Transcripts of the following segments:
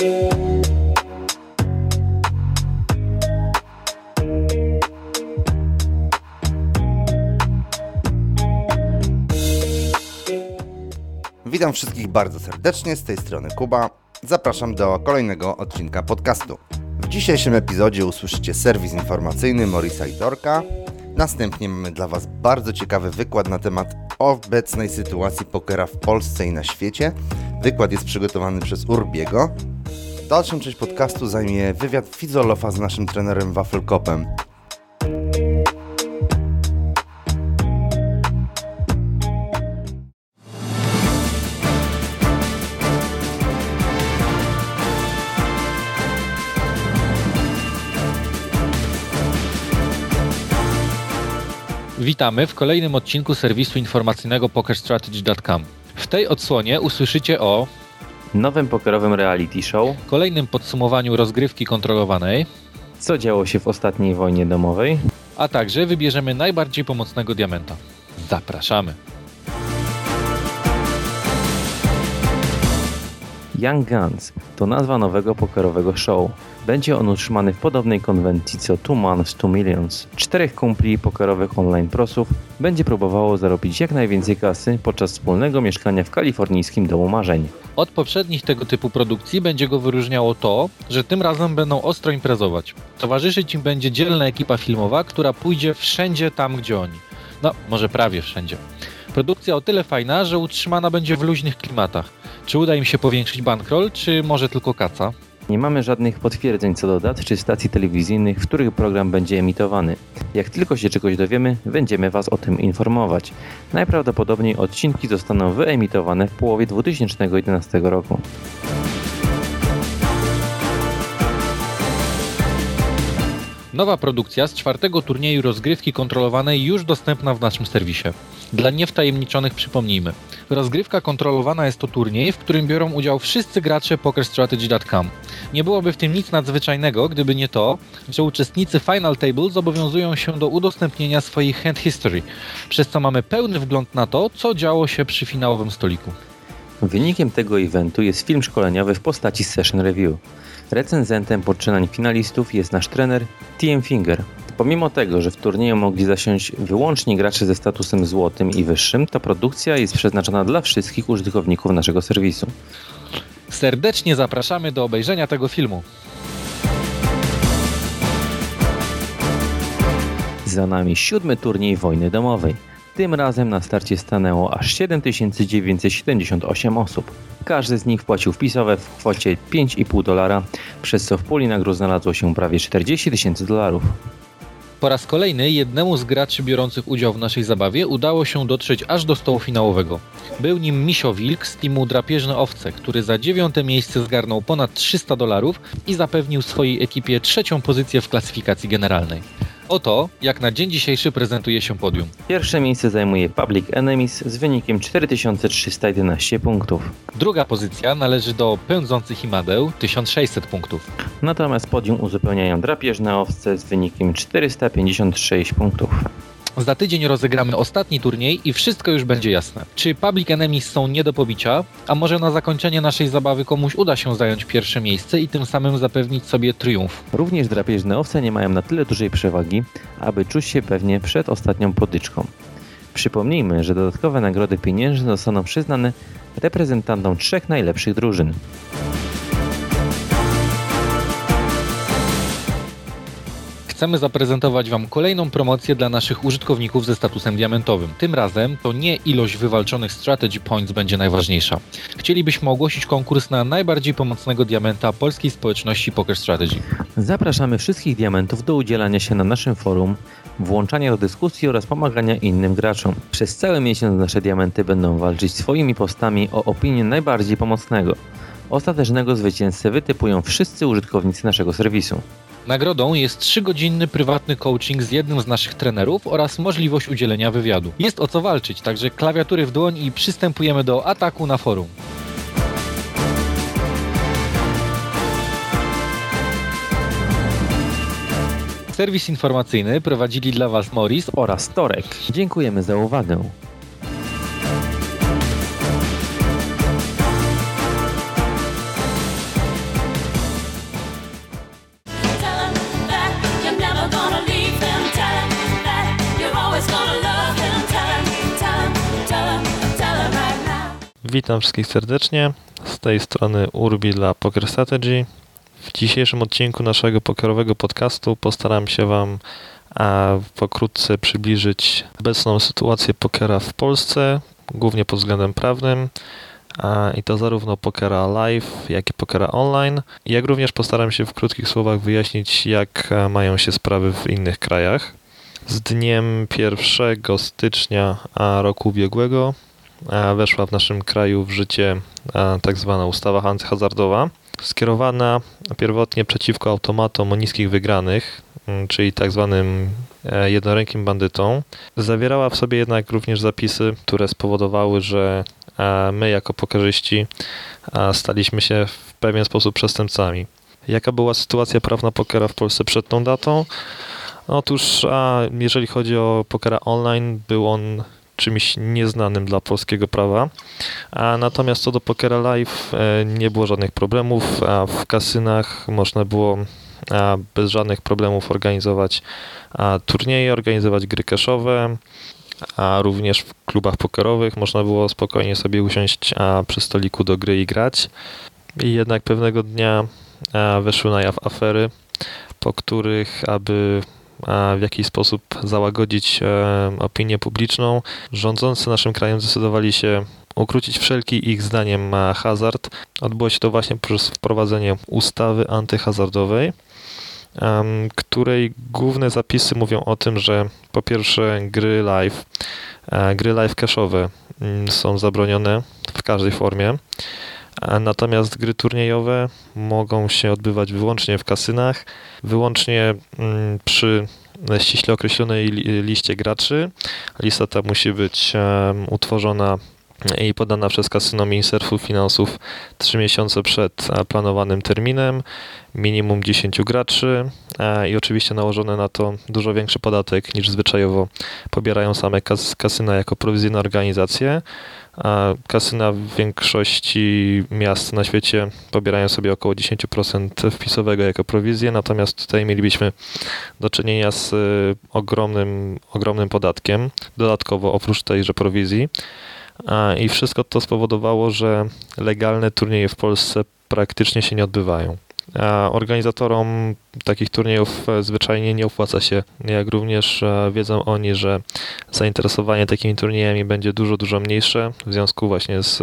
Witam wszystkich bardzo serdecznie, z tej strony Kuba. Zapraszam do kolejnego odcinka podcastu. W dzisiejszym epizodzie usłyszycie serwis informacyjny Morisa i Dorka. Następnie mamy dla Was bardzo ciekawy wykład na temat obecnej sytuacji pokera w Polsce i na świecie. Wykład jest przygotowany przez Urbiego. Dalszą część podcastu zajmie wywiad Fizolofa z naszym trenerem Wafelkopem. Witamy w kolejnym odcinku serwisu informacyjnego PokerStrategy.com. W tej odsłonie usłyszycie o nowym pokerowym reality show, kolejnym podsumowaniu rozgrywki kontrolowanej, co działo się w ostatniej wojnie domowej, a także wybierzemy najbardziej pomocnego diamenta. Zapraszamy! Young Guns to nazwa nowego pokerowego show. Będzie on utrzymany w podobnej konwencji co Two Months, Two Millions. Czterech kumpli pokerowych online prosów będzie próbowało zarobić jak najwięcej kasy podczas wspólnego mieszkania w kalifornijskim domu marzeń. Od poprzednich tego typu produkcji będzie go wyróżniało to, że tym razem będą ostro imprezować. Towarzyszyć im będzie dzielna ekipa filmowa, która pójdzie wszędzie tam, gdzie oni. No, może prawie wszędzie. Produkcja o tyle fajna, że utrzymana będzie w luźnych klimatach. Czy uda im się powiększyć bankroll, czy może tylko kaca? Nie mamy żadnych potwierdzeń co do dat czy stacji telewizyjnych, w których program będzie emitowany. Jak tylko się czegoś dowiemy, będziemy Was o tym informować. Najprawdopodobniej odcinki zostaną wyemitowane w połowie 2011 roku. Nowa produkcja z czwartego turnieju rozgrywki kontrolowanej już dostępna w naszym serwisie. Dla niewtajemniczonych przypomnijmy. Rozgrywka kontrolowana jest to turniej, w którym biorą udział wszyscy gracze PokerStrategy.com. Nie byłoby w tym nic nadzwyczajnego, gdyby nie to, że uczestnicy Final Table zobowiązują się do udostępnienia swoich hand history, przez co mamy pełny wgląd na to, co działo się przy finałowym stoliku. Wynikiem tego eventu jest film szkoleniowy w postaci Session Review. Recenzentem poczynań finalistów jest nasz trener TM Finger. Pomimo tego, że w turnieju mogli zasiąść wyłącznie gracze ze statusem złotym i wyższym, to produkcja jest przeznaczona dla wszystkich użytkowników naszego serwisu. Serdecznie zapraszamy do obejrzenia tego filmu. Za nami siódmy turniej wojny domowej. Tym razem na starcie stanęło aż 7978 osób. Każdy z nich wpłacił wpisowe w kwocie 5,5 dolara, przez co w puli nagród znalazło się prawie 40 tysięcy dolarów. Po raz kolejny jednemu z graczy biorących udział w naszej zabawie udało się dotrzeć aż do stołu finałowego. Był nim Misio Wilk z teamu Drapieżne Owce, który za dziewiąte miejsce zgarnął ponad 300 dolarów i zapewnił swojej ekipie trzecią pozycję w klasyfikacji generalnej. Oto, jak na dzień dzisiejszy prezentuje się podium. Pierwsze miejsce zajmuje Public Enemies z wynikiem 4311 punktów. Druga pozycja należy do Pędzących Imadeł 1600 punktów. Natomiast podium uzupełniają Drapieżne Owce z wynikiem 456 punktów. Za tydzień rozegramy ostatni turniej i wszystko już będzie jasne. Czy Public Enemies są nie do pobicia, a może na zakończenie naszej zabawy komuś uda się zająć pierwsze miejsce i tym samym zapewnić sobie triumf. Również drapieżne owce nie mają na tyle dużej przewagi, aby czuć się pewnie przed ostatnią potyczką. Przypomnijmy, że dodatkowe nagrody pieniężne zostaną przyznane reprezentantom trzech najlepszych drużyn. Chcemy zaprezentować Wam kolejną promocję dla naszych użytkowników ze statusem diamentowym. Tym razem to nie ilość wywalczonych strategy points będzie najważniejsza. Chcielibyśmy ogłosić konkurs na najbardziej pomocnego diamenta polskiej społeczności Poker Strategy. Zapraszamy wszystkich diamentów do udzielania się na naszym forum, włączania do dyskusji oraz pomagania innym graczom. Przez cały miesiąc nasze diamenty będą walczyć swoimi postami o opinię najbardziej pomocnego. Ostatecznego zwycięzcę wytypują wszyscy użytkownicy naszego serwisu. Nagrodą jest 3-godzinny prywatny coaching z jednym z naszych trenerów oraz możliwość udzielenia wywiadu. Jest o co walczyć, także klawiatury w dłoń i przystępujemy do ataku na forum. Serwis informacyjny prowadzili dla Was Morris oraz Torek. Dziękujemy za uwagę. Witam wszystkich serdecznie. Z tej strony Urbi dla Poker Strategy. W dzisiejszym odcinku naszego pokerowego podcastu postaram się Wam pokrótce przybliżyć obecną sytuację pokera w Polsce, głównie pod względem prawnym. I to zarówno pokera live, jak i pokera online. Jak również postaram się w krótkich słowach wyjaśnić, jak a, mają się sprawy w innych krajach. Z dniem 1 stycznia roku ubiegłego weszła w naszym kraju w życie a, tak zwana ustawa antyhazardowa, skierowana pierwotnie przeciwko automatom o niskich wygranych, m, czyli tak zwanym e, jednorękim bandytom. Zawierała w sobie jednak również zapisy, które spowodowały, że e, my jako pokerzyści staliśmy się w pewien sposób przestępcami. Jaka była sytuacja prawna pokera w Polsce przed tą datą? Otóż, a jeżeli chodzi o pokera online, był on czymś nieznanym dla polskiego prawa. A natomiast co do pokera live, e, nie było żadnych problemów. A w kasynach można było bez żadnych problemów organizować turnieje, organizować gry cashowe, a również w klubach pokerowych można było spokojnie sobie usiąść przy stoliku do gry i grać. I jednak pewnego dnia a, weszły na jaw afery, po których, aby w jakiś sposób załagodzić e, opinię publiczną, rządzący naszym krajem zdecydowali się ukrócić wszelki ich zdaniem e, hazard. Odbyło się to właśnie przez wprowadzenie ustawy antyhazardowej, której główne zapisy mówią o tym, że po pierwsze gry live, e, gry live cashowe mm, są zabronione w każdej formie. Natomiast gry turniejowe mogą się odbywać wyłącznie w kasynach, wyłącznie mm, przy ściśle określonej li- liście graczy. Lista ta musi być utworzona i podana przez kasyno Ministerstwu Finansów 3 miesiące przed e, planowanym terminem, minimum 10 graczy e, i oczywiście nałożony na to dużo większy podatek niż zwyczajowo pobierają same kas- kasyna jako prowizyjne organizacje. A kasyna w większości miast na świecie pobierają sobie około 10% wpisowego jako prowizję, natomiast tutaj mielibyśmy do czynienia z y, ogromnym, ogromnym podatkiem, dodatkowo oprócz tejże prowizji. I wszystko to spowodowało, że legalne turnieje w Polsce praktycznie się nie odbywają. Organizatorom takich turniejów e, zwyczajnie nie opłaca się, jak również e, wiedzą oni, że zainteresowanie takimi turniejami będzie dużo, dużo mniejsze w związku właśnie z,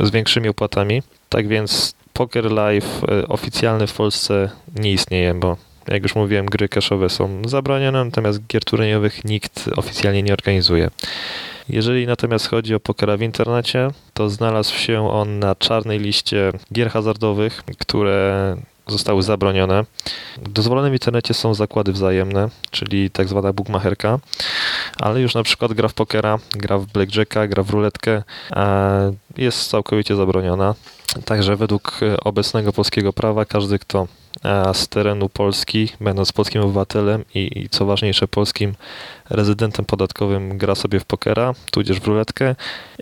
z większymi opłatami. Tak więc Poker Live e, oficjalny w Polsce nie istnieje, bo jak już mówiłem, gry cashowe są zabronione, natomiast gier turniejowych nikt oficjalnie nie organizuje. Jeżeli natomiast chodzi o pokera w internecie, to znalazł się on na czarnej liście gier hazardowych, które zostały zabronione. Dozwolone w internecie są zakłady wzajemne, czyli tak zwana bookmacherka, ale już na przykład gra w pokera, gra w blackjacka, gra w ruletkę jest całkowicie zabroniona. Także według e, obecnego polskiego prawa każdy, kto z terenu Polski, będąc polskim obywatelem i, i co ważniejsze polskim rezydentem podatkowym gra sobie w pokera, tudzież w ruletkę,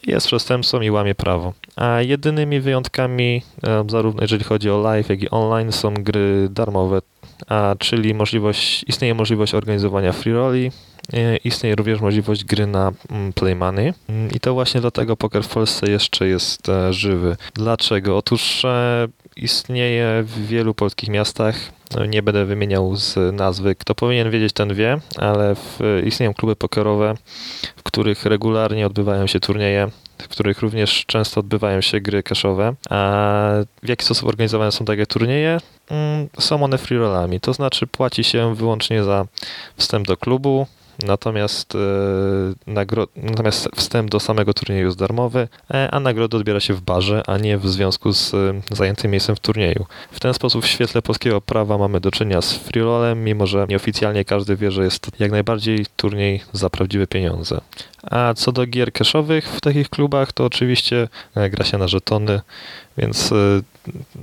jest przestępcą i łamie prawo. A jedynymi wyjątkami, e, zarówno jeżeli chodzi o live, jak i online, są gry darmowe, a, czyli możliwość, istnieje możliwość organizowania free rolli, e, istnieje również możliwość gry na mm, play money Mm, i to właśnie dlatego poker w Polsce jeszcze jest e, żywy. Dlaczego? Otóż e, istnieje w wielu polskich miastach, nie będę wymieniał z nazwy, kto powinien wiedzieć ten wie, ale w, istnieją kluby pokerowe, w których regularnie odbywają się turnieje, w których również często odbywają się gry cashowe. A w jaki sposób organizowane są takie turnieje? Mm, Są one free rollami, to znaczy płaci się wyłącznie za wstęp do klubu, Natomiast, e, nagro- natomiast wstęp do samego turnieju jest darmowy, e, a nagrodę odbiera się w barze, a nie w związku z e, zajętym miejscem w turnieju. W ten sposób w świetle polskiego prawa mamy do czynienia z free rollem, mimo że nieoficjalnie każdy wie, że jest jak najbardziej turniej za prawdziwe pieniądze. A co do gier cashowych w takich klubach, to oczywiście gra się na żetony, więc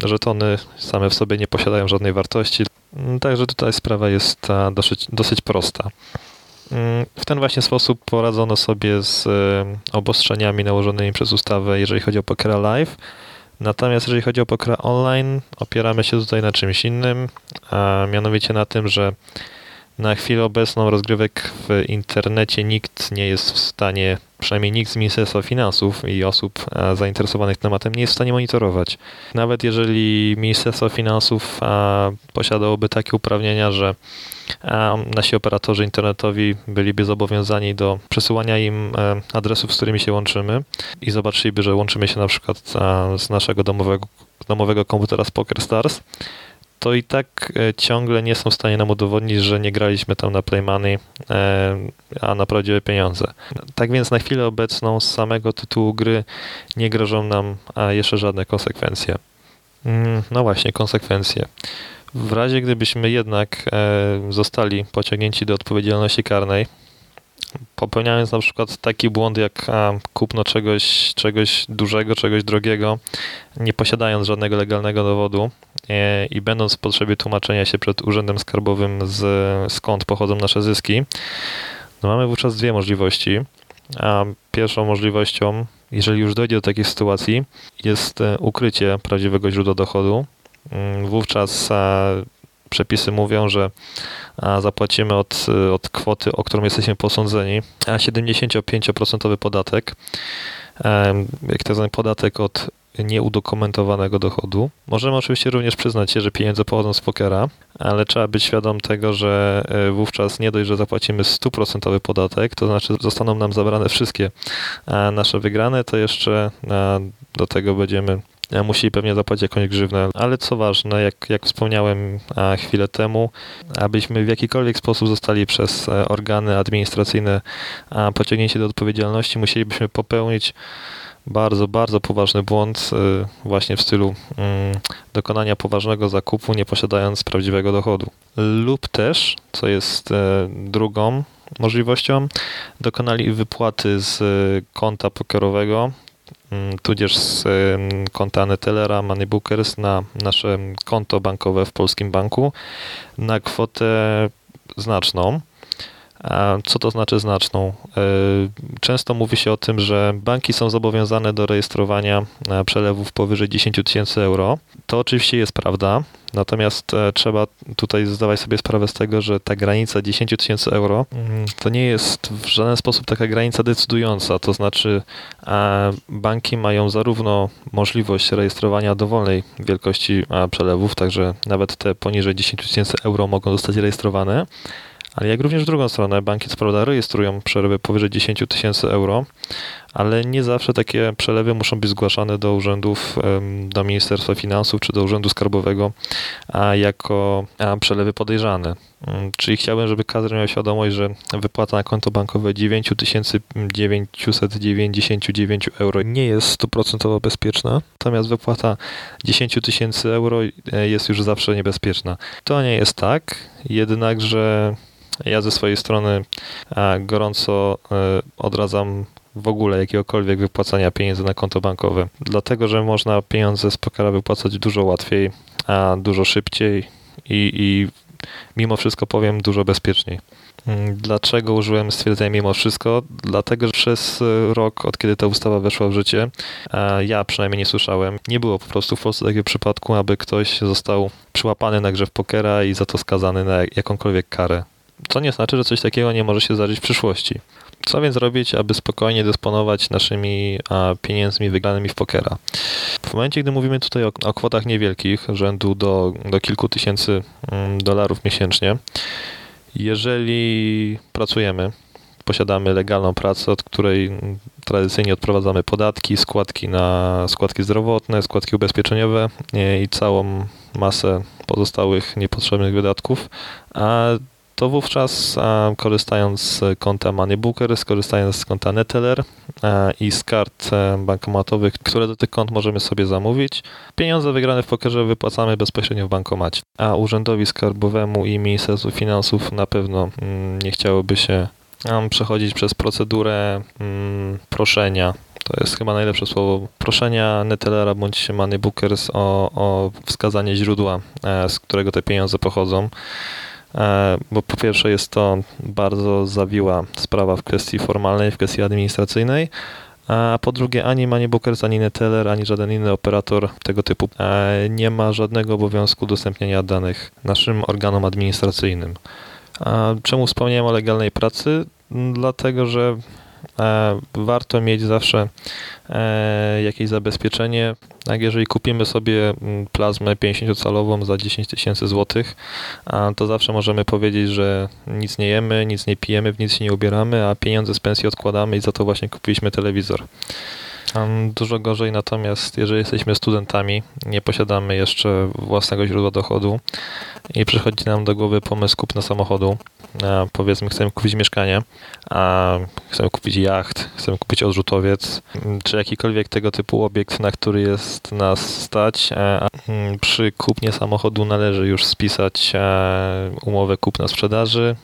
żetony same w sobie nie posiadają żadnej wartości. Także tutaj sprawa jest dosyć, dosyć prosta. W ten właśnie sposób poradzono sobie z obostrzeniami nałożonymi przez ustawę, jeżeli chodzi o pokera live. Natomiast jeżeli chodzi o pokera online, opieramy się tutaj na czymś innym, a mianowicie na tym, że Na chwilę obecną rozgrywek w internecie nikt nie jest w stanie, przynajmniej nikt z Ministerstwa Finansów i osób e, zainteresowanych tematem nie jest w stanie monitorować. Nawet jeżeli Ministerstwo Finansów e, posiadałoby takie uprawnienia, że a nasi operatorzy internetowi byliby zobowiązani do przesyłania im e, adresów, z którymi się łączymy i zobaczyliby, że łączymy się na przykład z naszego domowego, domowego komputera z PokerStars, to i tak e, ciągle nie są w stanie nam udowodnić, że nie graliśmy tam na Play Money, e, a na prawdziwe pieniądze. Tak więc na chwilę obecną z samego tytułu gry nie grożą nam jeszcze żadne konsekwencje. Mm, no właśnie, konsekwencje. W razie gdybyśmy jednak e, zostali pociągnięci do odpowiedzialności karnej, popełniając na przykład taki błąd jak kupno czegoś, czegoś dużego, czegoś drogiego, nie posiadając żadnego legalnego dowodu e, i będąc w potrzebie tłumaczenia się przed Urzędem Skarbowym z, skąd pochodzą nasze zyski, no mamy wówczas dwie możliwości. A pierwszą możliwością, jeżeli już dojdzie do takiej sytuacji, jest e, ukrycie prawdziwego źródła dochodu, Mm, wówczas e, przepisy mówią, że zapłacimy od, e, od kwoty, o którą jesteśmy posądzeni, 75% podatek, jak to zwany podatek od nieudokumentowanego dochodu. Możemy oczywiście również przyznać się, że pieniądze pochodzą z pokera, ale trzeba być świadom tego, że wówczas nie dość, że zapłacimy 100% podatek, to znaczy zostaną nam zabrane wszystkie nasze wygrane, to jeszcze do tego będziemy musi pewnie zapłacić jakąś grzywnę. Ale co ważne, jak, jak wspomniałem chwilę temu, abyśmy w jakikolwiek sposób zostali przez e, organy administracyjne pociągnięci do odpowiedzialności, musielibyśmy popełnić bardzo, bardzo poważny błąd e, właśnie w stylu mm, dokonania poważnego zakupu, nie posiadając prawdziwego dochodu. Lub też, co jest e, drugą możliwością, dokonali wypłaty z konta pokerowego tudzież z konta Netellera Moneybookers na nasze konto bankowe w polskim banku na kwotę znaczną. Co to znaczy znaczną? E, często mówi się o tym, że banki są zobowiązane do rejestrowania e, przelewów powyżej 10 tysięcy euro. To oczywiście jest prawda, natomiast e, trzeba tutaj zdawać sobie sprawę z tego, że ta granica 10 tysięcy euro mm, to nie jest w żaden sposób taka granica decydująca. To znaczy, banki mają zarówno możliwość rejestrowania dowolnej wielkości przelewów, także nawet te poniżej 10 tysięcy euro mogą zostać rejestrowane ale jak również w drugą stronę, banki co prawda rejestrują przelewy powyżej 10 tysięcy euro, ale nie zawsze takie przelewy muszą być zgłaszane do urzędów, do Ministerstwa Finansów czy do Urzędu Skarbowego a jako przelewy podejrzane. Mm, czyli chciałbym, żeby każdy miał świadomość, że wypłata na konto bankowe 9999 euro nie jest stuprocentowo bezpieczna, natomiast wypłata 10 tysięcy euro e, jest już zawsze niebezpieczna. To nie jest tak, jednakże ja ze swojej strony gorąco e, odradzam w ogóle jakiegokolwiek wypłacania pieniędzy na konto bankowe, dlatego że można pieniądze z pokera wypłacać dużo łatwiej, a dużo szybciej i, i mimo wszystko powiem dużo bezpieczniej. Mm, dlaczego użyłem stwierdzenia mimo wszystko? Dlatego, że przez e, rok, od kiedy ta ustawa weszła w życie, ja przynajmniej nie słyszałem, nie było po prostu w Polsce takiego przypadku, aby ktoś został przyłapany na grze w pokera i za to skazany na jakąkolwiek karę. Co nie znaczy, że coś takiego nie może się zdarzyć w przyszłości. Co więc robić, aby spokojnie dysponować naszymi pieniędzmi wygranymi w pokera? W momencie, gdy mówimy tutaj o, o kwotach niewielkich, rzędu do, do kilku tysięcy mm, dolarów miesięcznie, jeżeli pracujemy, posiadamy legalną pracę, od której tradycyjnie odprowadzamy podatki, składki na składki zdrowotne, składki ubezpieczeniowe i całą masę pozostałych niepotrzebnych wydatków, a to wówczas korzystając z konta Moneybooker, skorzystając z konta Neteller i z kart e, bankomatowych, które do tych kont możemy sobie zamówić, pieniądze wygrane w pokerze wypłacamy bezpośrednio w bankomacie. A Urzędowi Skarbowemu i Ministerstwu Finansów na pewno mm, nie chciałoby się przechodzić przez procedurę mm, proszenia to jest chyba najlepsze słowo, proszenia Netellera bądź Moneybookers o, o wskazanie źródła, e, z którego te pieniądze pochodzą. E, bo po pierwsze jest to bardzo zawiła sprawa w kwestii formalnej, w kwestii administracyjnej, a po drugie ani Moneybookers, ani Neteller, ani żaden inny operator tego typu e, nie ma żadnego obowiązku udostępniania danych naszym organom administracyjnym. Czemu wspomniałem o legalnej pracy? Dlatego, że warto mieć zawsze e, jakieś zabezpieczenie. Tak, jeżeli kupimy sobie mm, plazmę 50-calową za 10 tysięcy złotych, to zawsze możemy powiedzieć, że nic nie jemy, nic nie pijemy, w nic się nie ubieramy, a pieniądze z pensji odkładamy i za to właśnie kupiliśmy telewizor. Dużo gorzej natomiast, jeżeli jesteśmy studentami, nie posiadamy jeszcze własnego źródła dochodu i przychodzi nam do głowy pomysł kupna samochodu, powiedzmy chcemy kupić mieszkanie, a chcemy kupić jacht, chcemy kupić odrzutowiec, czy jakikolwiek tego typu obiekt, na który jest nas stać. Przy kupnie samochodu należy już spisać umowę kupna-sprzedaży.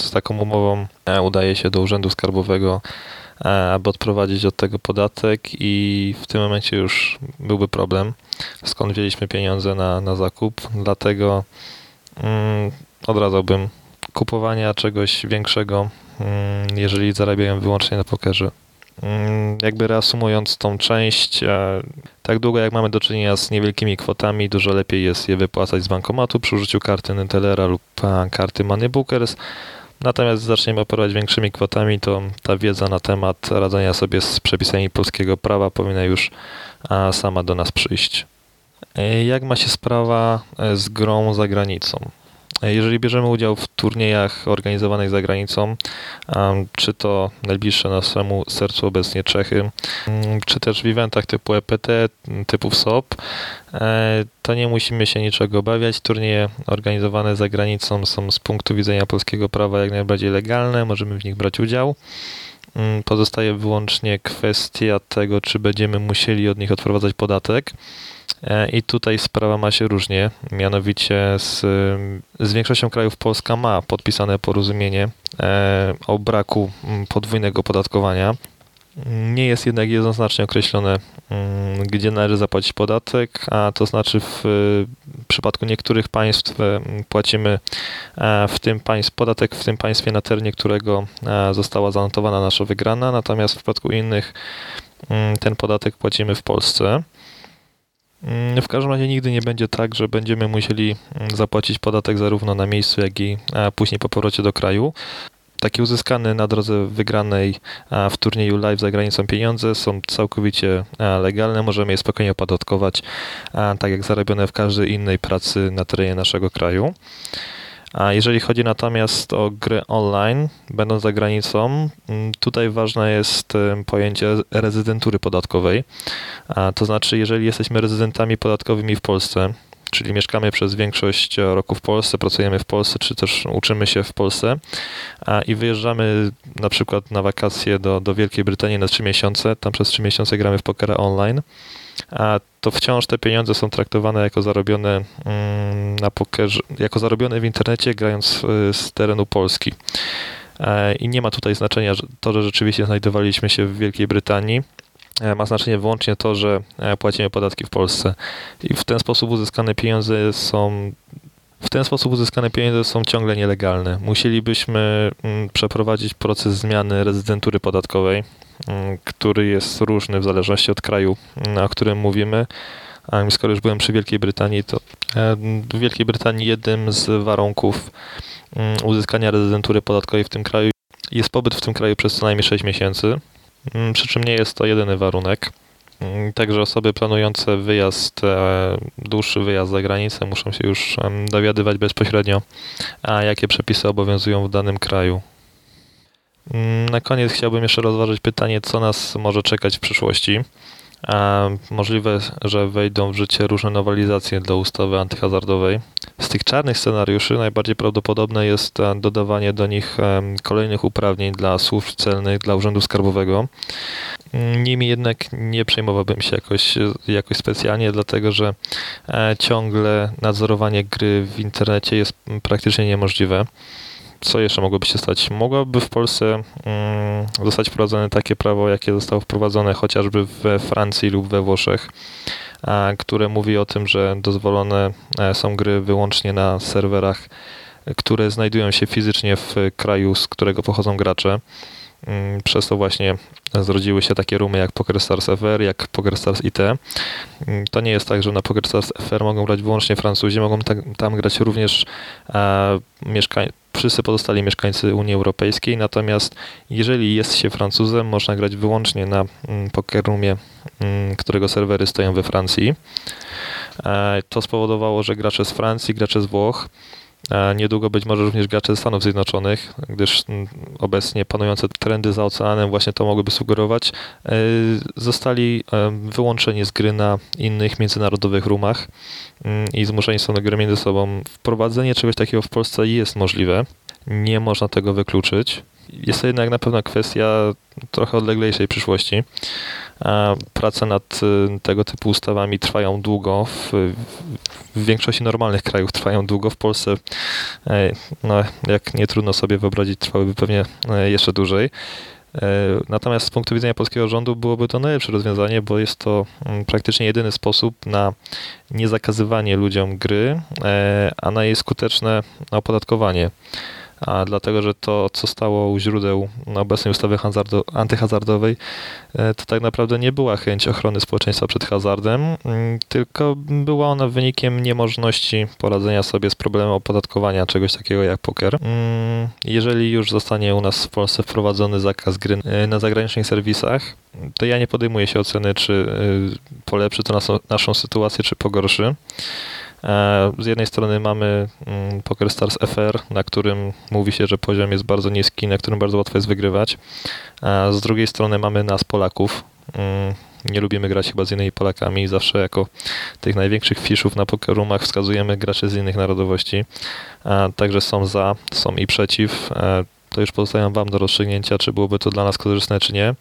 Z taką umową udaje się do Urzędu Skarbowego E, aby odprowadzić od tego podatek i w tym momencie już byłby problem, skąd wzięliśmy pieniądze na, na zakup, dlatego mm, odradzałbym kupowania czegoś większego, mm, jeżeli zarabiają wyłącznie na pokerze. Mm, jakby reasumując tą część, e, tak długo jak mamy do czynienia z niewielkimi kwotami, dużo lepiej jest je wypłacać z bankomatu przy użyciu karty Netellera lub e, karty Moneybookers, Natomiast zaczniemy operować większymi kwotami, to ta wiedza na temat radzenia sobie z przepisami polskiego prawa powinna już sama do nas przyjść. E, jak ma się sprawa e, z grą za granicą? Jeżeli bierzemy udział w turniejach organizowanych za granicą, czy to najbliższe naszemu sercu obecnie Czechy, mm, czy też w eventach typu EPT, typu SOP, e, to nie musimy się niczego obawiać. Turnieje organizowane za granicą są z punktu widzenia polskiego prawa jak najbardziej legalne, możemy w nich brać udział. Mm, pozostaje wyłącznie kwestia tego, czy będziemy musieli od nich odprowadzać podatek. E, I tutaj sprawa ma się różnie. Mianowicie z, z większością krajów Polska ma podpisane porozumienie e, o braku mm, podwójnego podatkowania. Nie jest jednak jednoznacznie określone, mm, gdzie należy zapłacić podatek, a to znaczy w przypadku niektórych państw e, płacimy w tym państw, podatek w tym państwie na terenie którego została zanotowana nasza wygrana, natomiast w przypadku innych mm, ten podatek płacimy w Polsce. Mm, w każdym razie nigdy nie będzie tak, że będziemy musieli zapłacić podatek zarówno na miejscu, jak i później po powrocie do kraju. Takie uzyskane na drodze wygranej w turnieju live za granicą pieniądze są całkowicie legalne, możemy je spokojnie opodatkować, tak jak zarobione w każdej innej pracy na terenie naszego kraju. A jeżeli chodzi natomiast o gry online, będąc za granicą, tutaj ważne jest pojęcie rezydentury podatkowej. To znaczy, jeżeli jesteśmy rezydentami podatkowymi w Polsce, czyli mieszkamy przez większość roku w Polsce, pracujemy w Polsce, czy też uczymy się w Polsce a, i wyjeżdżamy na przykład na wakacje do, do Wielkiej Brytanii na 3 miesiące, tam przez 3 miesiące gramy w pokera online, a to wciąż te pieniądze są traktowane jako zarobione mm, na pokerze, jako zarobione w internecie grając z terenu Polski. E, I nie ma tutaj znaczenia to, że rzeczywiście znajdowaliśmy się w Wielkiej Brytanii. E, ma znaczenie wyłącznie to, że e, płacimy podatki w Polsce. I w ten sposób uzyskane pieniądze są w ten sposób uzyskane pieniądze są ciągle nielegalne. Musielibyśmy mm, przeprowadzić proces zmiany rezydentury podatkowej, mm, który jest różny w zależności od kraju, mm, o którym mówimy. A skoro już byłem przy Wielkiej Brytanii, to e, w Wielkiej Brytanii jednym z warunków uzyskania rezydentury podatkowej w tym kraju jest pobyt w tym kraju przez co najmniej 6 miesięcy. Przy czym nie jest to jedyny warunek. Mm, także osoby planujące wyjazd, e, dłuższy wyjazd za granicę muszą się już dowiadywać bezpośrednio, a jakie przepisy obowiązują w danym kraju. Mm, na koniec chciałbym jeszcze rozważyć pytanie, co nas może czekać w przyszłości. Możliwe, że wejdą w życie różne nowelizacje do ustawy antyhazardowej. Z tych czarnych scenariuszy najbardziej prawdopodobne jest e, dodawanie do nich kolejnych uprawnień dla służb celnych, dla Urzędu Skarbowego. Nimi jednak nie przejmowałbym się jakoś, jakoś specjalnie, dlatego że e, ciągle nadzorowanie gry w internecie jest praktycznie niemożliwe. Co jeszcze mogłoby się stać? Mogłoby w Polsce mm, zostać wprowadzone takie prawo, jakie zostało wprowadzone chociażby we Francji lub we Włoszech, które mówi o tym, że dozwolone e, są gry wyłącznie na serwerach, które znajdują się fizycznie w kraju, z którego pochodzą gracze. Mm, przez to właśnie zrodziły się takie rumy jak PokerStars FR, jak PokerStars IT. Mm, to nie jest tak, że na PokerStars FR mogą grać wyłącznie Francuzi, mogą tam, grać również mieszkańcy wszyscy pozostali mieszkańcy Unii Europejskiej, natomiast jeżeli jest się Francuzem, można grać wyłącznie na mm, pokerumie, mm, którego serwery stoją we Francji. E, to spowodowało, że gracze z Francji, gracze z Włoch, Niedługo być może również gracze ze Stanów Zjednoczonych, gdyż mm, obecnie panujące trendy za oceanem właśnie to mogłyby sugerować, e, zostali e, wyłączeni z gry na innych międzynarodowych rumach mm, i zmuszeni są do gry między sobą. Wprowadzenie czegoś takiego w Polsce jest możliwe. Nie można tego wykluczyć. Jest to jednak na pewno kwestia trochę odleglejszej przyszłości. Prace nad y, tego typu ustawami trwają długo. W, w większości normalnych krajów trwają długo. W Polsce, e, no, jak nie trudno sobie wyobrazić, trwałyby pewnie e, jeszcze dłużej. E, natomiast z punktu widzenia polskiego rządu byłoby to najlepsze rozwiązanie, bo jest to mm, praktycznie jedyny sposób na niezakazywanie ludziom gry, a na jej skuteczne opodatkowanie a dlatego, że to, co stało u źródeł obecnej ustawy hazardo, antyhazardowej, e, to tak naprawdę nie była chęć ochrony społeczeństwa przed hazardem, mm, tylko była ona wynikiem niemożności poradzenia sobie z problemem opodatkowania czegoś takiego jak poker. Mm, jeżeli już zostanie u nas w Polsce wprowadzony zakaz gry e, na zagranicznych serwisach, to ja nie podejmuję się oceny, czy e, polepszy to naszą sytuację, czy pogorszy. E, z jednej strony mamy mm, PokerStars FR, na którym mówi się, że poziom jest bardzo niski, na którym bardzo łatwo jest wygrywać. A z drugiej strony mamy nas, Polaków. Mm, nie lubimy grać chyba z innymi Polakami. Zawsze jako tych największych fiszów na pokerumach wskazujemy graczy z innych narodowości. Także są za, są i przeciw. E, to już pozostawiam Wam do rozstrzygnięcia, czy byłoby to dla nas korzystne, czy nie.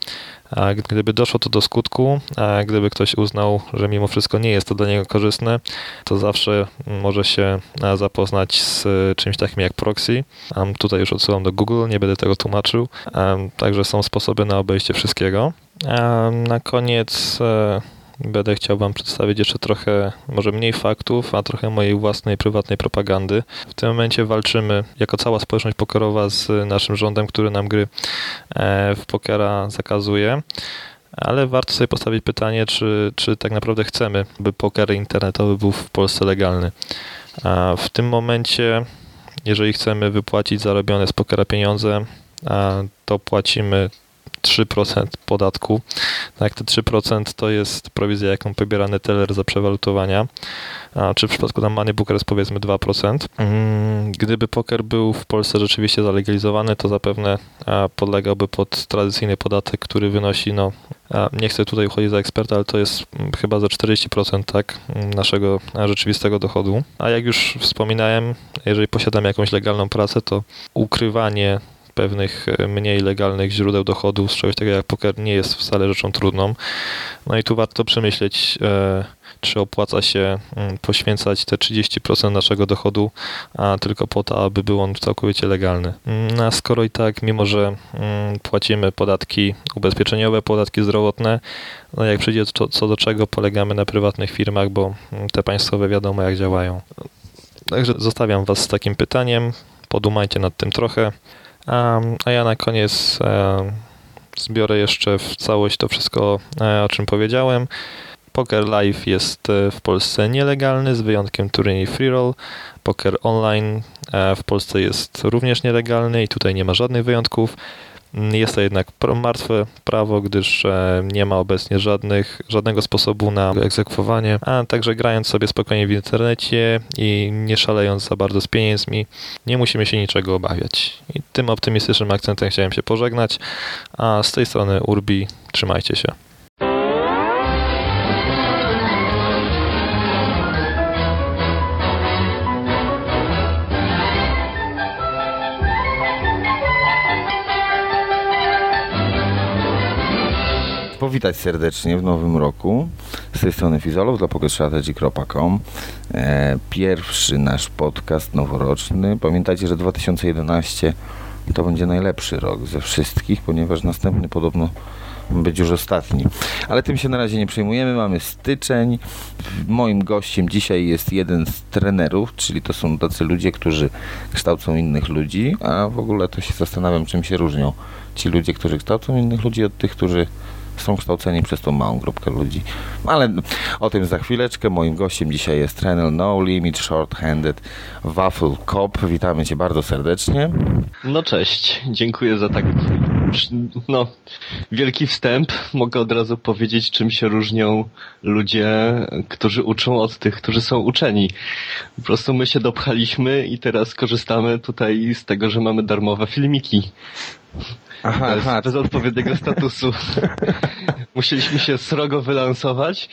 A gdyby doszło to do skutku, a gdyby ktoś uznał, że mimo wszystko nie jest to dla niego korzystne, to zawsze może się zapoznać z czymś takim jak proxy. Tutaj już odsyłam do Google, nie będę tego tłumaczył. Także są sposoby na obejście wszystkiego. Na koniec e, Będę chciał Wam przedstawić jeszcze trochę, może mniej faktów, a trochę mojej własnej, prywatnej propagandy. W tym momencie walczymy jako cała społeczność pokerowa z naszym rządem, który nam gry e, w pokera zakazuje. Ale warto sobie postawić pytanie, czy, czy tak naprawdę chcemy, by poker internetowy był w Polsce legalny. A w tym momencie, jeżeli chcemy wypłacić zarobione z pokera pieniądze, to płacimy 3% podatku. Tak, te 3% to jest prowizja, jaką pobiera teller za przewalutowania, a, czy w przypadku tam Money Booker jest powiedzmy 2%. Mm, gdyby poker był w Polsce rzeczywiście zalegalizowany, to zapewne podlegałby pod tradycyjny podatek, który wynosi, no, nie chcę tutaj uchodzić za eksperta, ale to jest mm, chyba za 40% tak, mm, naszego rzeczywistego dochodu. A jak już wspominałem, jeżeli posiadamy jakąś legalną pracę, to ukrywanie pewnych e, mniej legalnych źródeł dochodu z czegoś takiego jak poker nie jest wcale rzeczą trudną. No i tu warto przemyśleć, e, czy opłaca się mm, poświęcać te 30% naszego dochodu a tylko po to, aby był on całkowicie legalny. Mm, a skoro i tak, mimo że mm, płacimy podatki ubezpieczeniowe, podatki zdrowotne, no jak przyjdzie co, co do czego, polegamy na prywatnych firmach, bo te państwowe wiadomo jak działają. Także zostawiam Was z takim pytaniem. Podumajcie nad tym trochę. A ja na koniec e, zbiorę jeszcze w całość to wszystko, e, o czym powiedziałem. Poker Live jest e, w Polsce nielegalny, z wyjątkiem turniej Free Roll. Poker Online w Polsce jest również nielegalny i tutaj nie ma żadnych wyjątków. Jest to jednak martwe prawo, gdyż e, nie ma obecnie żadnych, żadnego sposobu na egzekwowanie, a także grając sobie spokojnie w internecie i nie szalejąc za bardzo z pieniędzmi, nie musimy się niczego obawiać. I tym optymistycznym akcentem chciałem się pożegnać, a z tej strony Urbi trzymajcie się. Powitać serdecznie w nowym roku. Z tej strony Fizolów dla pokerstrategy.com. E, pierwszy nasz podcast noworoczny. Pamiętajcie, że 2011 to będzie najlepszy rok ze wszystkich, ponieważ następny podobno być już ostatni. Ale tym się na razie nie przejmujemy. Mamy styczeń. Moim gościem dzisiaj jest jeden z trenerów, czyli to są tacy ludzie, którzy kształcą innych ludzi, a w ogóle to się zastanawiam, czym się różnią ci ludzie, którzy kształcą innych ludzi od tych, którzy są kształceni przez tą małą grupkę ludzi. Ale o tym za chwileczkę. Moim gościem dzisiaj jest trener No Limit Short-Handed Waffle Cop. Witamy Cię bardzo serdecznie. No cześć, dziękuję za tak no, wielki wstęp. Mogę od razu powiedzieć, czym się różnią ludzie, którzy uczą od tych, którzy są uczeni. Po prostu my się dopchaliśmy i teraz korzystamy tutaj z tego, że mamy darmowe filmiki. Aha, bez, aha. bez odpowiedniego statusu. Musieliśmy się srogo wylansować,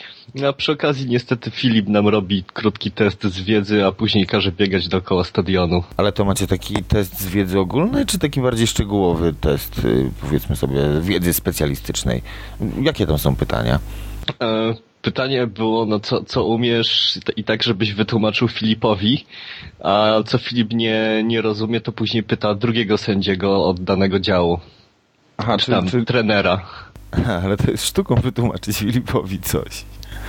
a przy okazji niestety Filip nam robi krótki test z wiedzy, a później każe biegać dookoła stadionu. Ale to macie taki test z wiedzy ogólnej, czy taki bardziej szczegółowy test, y, powiedzmy sobie, wiedzy specjalistycznej? Jakie tam są pytania? E pytanie było, no co, co umiesz i tak, żebyś wytłumaczył Filipowi, a co Filip nie, nie rozumie, to później pyta drugiego sędziego od danego działu. Aha, czy, tam, czy... trenera. Aha, ale to jest sztuką wytłumaczyć Filipowi coś.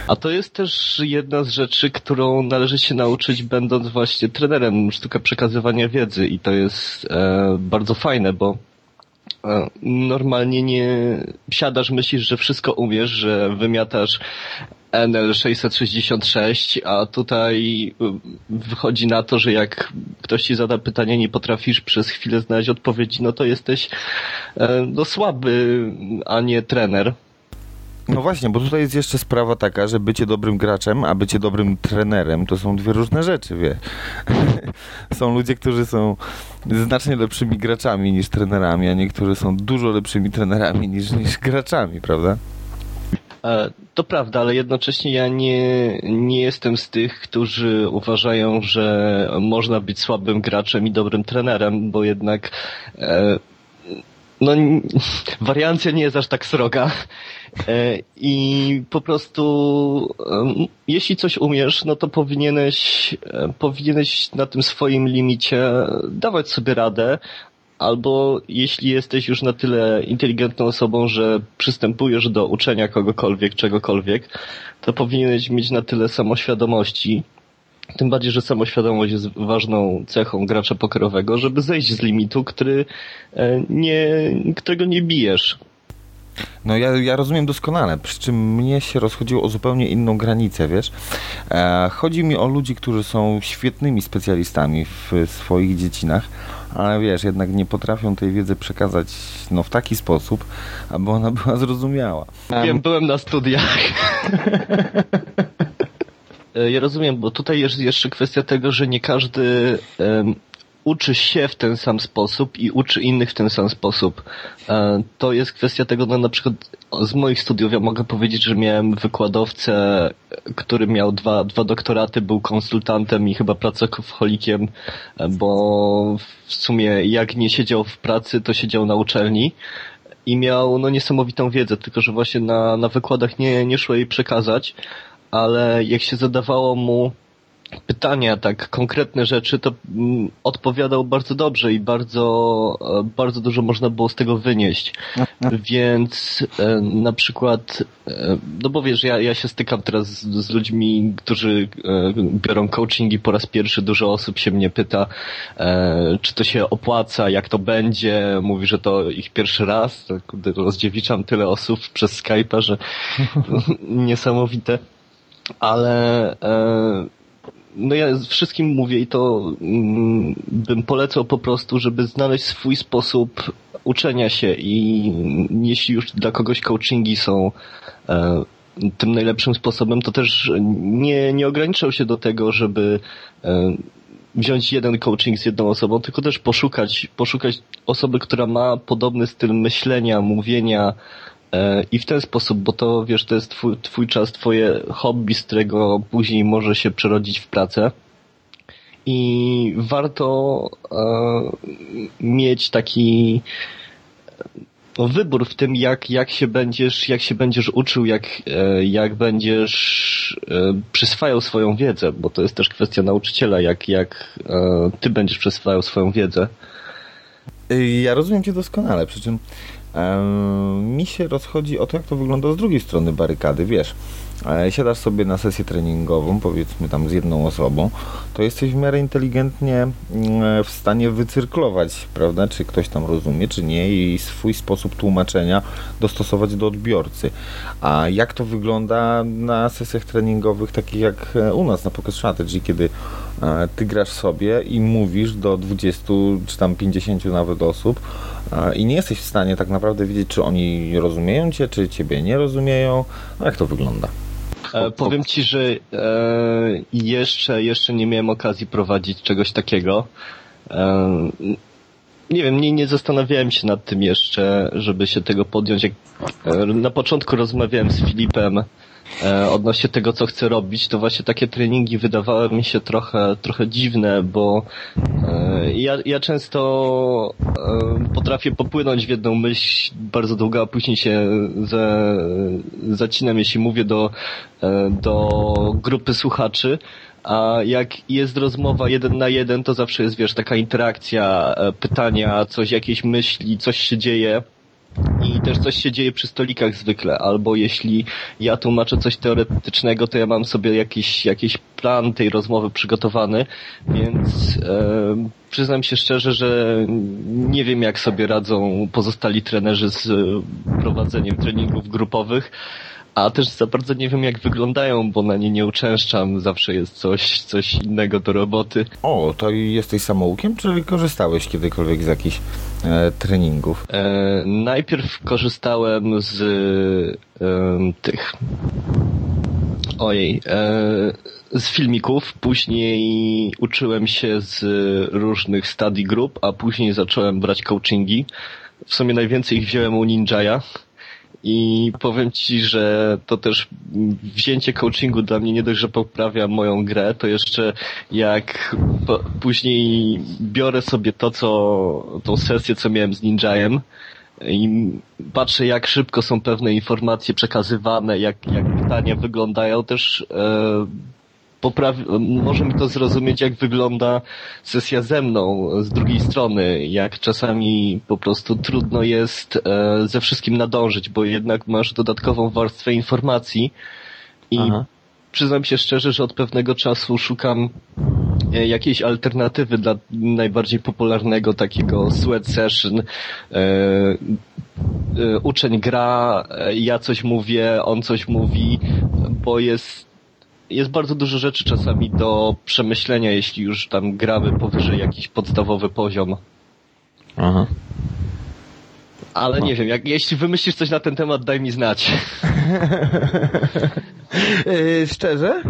A to jest też jedna z rzeczy, którą należy się nauczyć będąc właśnie trenerem, sztuka przekazywania wiedzy i to jest e, bardzo fajne, bo e, normalnie nie siadasz, myślisz, że wszystko umiesz, że wymiatasz NL 666, a tutaj y, wychodzi na to, że jak ktoś ci zada pytanie, nie potrafisz przez chwilę znaleźć odpowiedzi, no to jesteś e, no, słaby, a nie trener. No właśnie, bo tutaj jest jeszcze sprawa taka, że bycie dobrym graczem, a bycie dobrym trenerem to są dwie różne rzeczy, wie. są ludzie, którzy są znacznie lepszymi graczami niż trenerami, a niektórzy są dużo lepszymi trenerami niż, niż graczami, prawda? E, to prawda, ale jednocześnie ja nie, nie jestem z tych, którzy uważają, że można być słabym graczem i dobrym trenerem, bo jednak e, no, wariancja nie jest aż tak sroga. E, I po prostu, jeśli coś umiesz, no to powinieneś, powinieneś na tym swoim limicie dawać sobie radę, albo jeśli jesteś już na tyle inteligentną osobą, że przystępujesz do uczenia kogokolwiek, czegokolwiek, to powinieneś mieć na tyle samoświadomości, tym bardziej, że samoświadomość jest ważną cechą gracza pokerowego, żeby zejść z limitu, który e, nie, którego nie bijesz. No ja, ja rozumiem doskonale, przy czym mnie się rozchodziło o zupełnie inną granicę, wiesz. E, chodzi mi o ludzi, którzy są świetnymi specjalistami w swoich dziedzinach, ale wiesz, jednak nie potrafią tej wiedzy przekazać no, w taki sposób, aby ona była zrozumiała. Wiem, byłem na studiach. E, ja rozumiem, bo tutaj jest jeszcze kwestia tego, że nie każdy uczy się w ten sam sposób i uczy innych w ten sam sposób. E, to jest kwestia tego, no na przykład z moich studiów ja mogę powiedzieć, że miałem wykładowcę, który miał dwa, dwa doktoraty, był konsultantem i chyba pracocholikiem, e, bo w sumie jak nie siedział w pracy, to siedział na uczelni i miał no niesamowitą wiedzę, tylko że właśnie na, na wykładach nie, nie szło jej przekazać, ale jak się zadawało mu pytania, tak konkretne rzeczy, to mm, odpowiadał bardzo dobrze i bardzo, e, bardzo dużo można było z tego wynieść. Więc e, na przykład, e, no bo wiesz, ja, ja się stykam teraz z, z ludźmi, którzy biorą coachingi po raz pierwszy. Dużo osób się mnie pyta, czy to się opłaca, jak to będzie. Mówi, że to ich pierwszy raz. Rozdziewiczam tyle osób przez Skype'a, że niesamowite. Ale no ja wszystkim mówię i to mm, bym polecał po prostu, żeby znaleźć swój sposób uczenia się i jeśli już dla kogoś coachingi są e, tym najlepszym sposobem, to też nie, nie ograniczał się do tego, żeby e, wziąć jeden coaching z jedną osobą, tylko też poszukać, poszukać osoby, która ma podobny styl myślenia, mówienia, I w ten sposób, bo to wiesz, to jest twój, twój czas, twoje hobby, z którego później może się przerodzić w pracę. I warto e, mieć taki no, wybór w tym, jak, jak się będziesz, jak się będziesz uczył, jak, e, jak będziesz e, przyswajał swoją wiedzę, bo to jest też kwestia nauczyciela, jak, jak e, ty będziesz przyswajał swoją wiedzę. Ja rozumiem cię doskonale, przy czym mi się rozchodzi o to, jak to wygląda z drugiej strony barykady, wiesz. e, Siadasz sobie na sesję treningową, powiedzmy tam z jedną osobą, to jesteś w miarę inteligentnie mm, w stanie wycyrklować, prawda, czy ktoś tam rozumie, czy nie i swój sposób tłumaczenia dostosować do odbiorcy. A jak to wygląda na sesjach treningowych, takich jak e, u nas na Pocket Strategy, kiedy e, ty grasz sobie i mówisz do 20 czy tam 50 nawet osób i nie jesteś w stanie tak naprawdę wiedzieć, czy oni rozumieją cię, czy ciebie nie rozumieją. No jak to wygląda? E, powiem ci, że e, jeszcze, jeszcze nie miałem okazji prowadzić czegoś takiego. E, nie wiem, nie, nie zastanawiałem się nad tym jeszcze, żeby się tego podjąć. Jak, e, na początku rozmawiałem z Filipem e, odnośnie tego, co chcę robić, to właśnie takie treningi wydawały mi się trochę, trochę dziwne, bo e, ja, ja często e, potrafię popłynąć w jedną myśl bardzo długo, a później się ze, zacinam, jeśli mówię do, e, do grupy słuchaczy. A jak jest rozmowa jeden na jeden, to zawsze jest, wiesz, taka interakcja, e, pytania, coś, jakieś myśli, coś się dzieje. I też coś się dzieje przy stolikach zwykle, albo jeśli ja tłumaczę coś teoretycznego, to ja mam sobie jakiś, jakiś plan tej rozmowy przygotowany, więc e, przyznam się szczerze, że nie wiem jak sobie radzą pozostali trenerzy z e, prowadzeniem treningów grupowych, a też za bardzo nie wiem jak wyglądają, bo na nie nie uczęszczam, zawsze jest coś, coś innego do roboty. O, to jesteś samoukiem, czy korzystałeś kiedykolwiek z jakichś e, treningów? E, najpierw korzystałem z e, tych. Ojej. E, z filmików, później uczyłem się z różnych study group, a później zacząłem brać coachingi. W sumie najwięcej ich wziąłem u Ninjaya. I powiem Ci, że to też wzięcie coachingu dla mnie nie dość, że poprawia moją grę, to jeszcze jak później biorę sobie to, co, tą sesję, co miałem z Ninjajem i patrzę, jak szybko są pewne informacje przekazywane, jak, jak pytania wyglądają, też e, poprawi, może mi to zrozumieć, jak wygląda sesja ze mną z drugiej strony, jak czasami po prostu trudno jest e, ze wszystkim nadążyć, bo jednak masz dodatkową warstwę informacji i Aha. przyznam się szczerze, że od pewnego czasu szukam e, jakiejś alternatywy dla najbardziej popularnego takiego sweat session. E, uczeń gra, ja coś mówię, on coś mówi, bo jest jest bardzo dużo rzeczy czasami do przemyślenia, jeśli już tam gramy powyżej jakiś podstawowy poziom. Aha. Ale nie wiem, jak, jeśli wymyślisz coś na ten temat, daj mi znać. E, szczerze?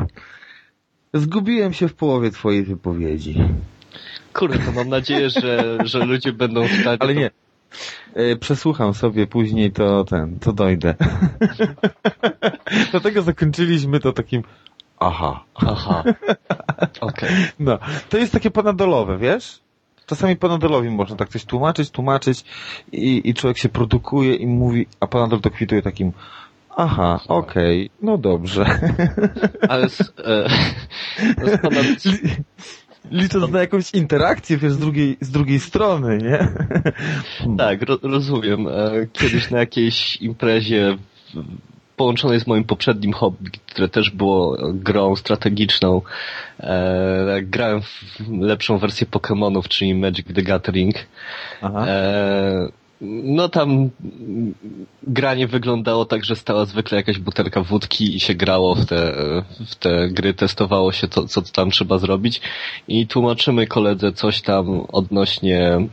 Zgubiłem się w połowie twojej wypowiedzi. Kurde, to mam nadzieję, że, że ludzie będą w stanie... Ale nie. E, Przesłucham sobie później, to ten, to dojdę. Dlatego zakończyliśmy to takim aha. Aha. Okej. No, to jest takie panadolowe, wiesz? Czasami panadolowi można tak coś tłumaczyć, tłumaczyć i, i człowiek się produkuje i mówi, a panadol to kwituje takim aha, okej, no dobrze. Ale z, e, z pana, Licząc na jakąś interakcję, wiesz, z drugiej, z drugiej strony, nie? tak, ro, rozumiem. E, Kiedyś na jakiejś imprezie w- połączonej z moim poprzednim hobby, które też było grą strategiczną. E, grałem w lepszą wersję Pokémonów, czyli Magic the Gathering. E, no tam granie wyglądało tak, że stała zwykle jakaś butelka wódki i się grało w te, w te gry, testowało się to, co tam trzeba zrobić i tłumaczymy koledze coś tam odnośnie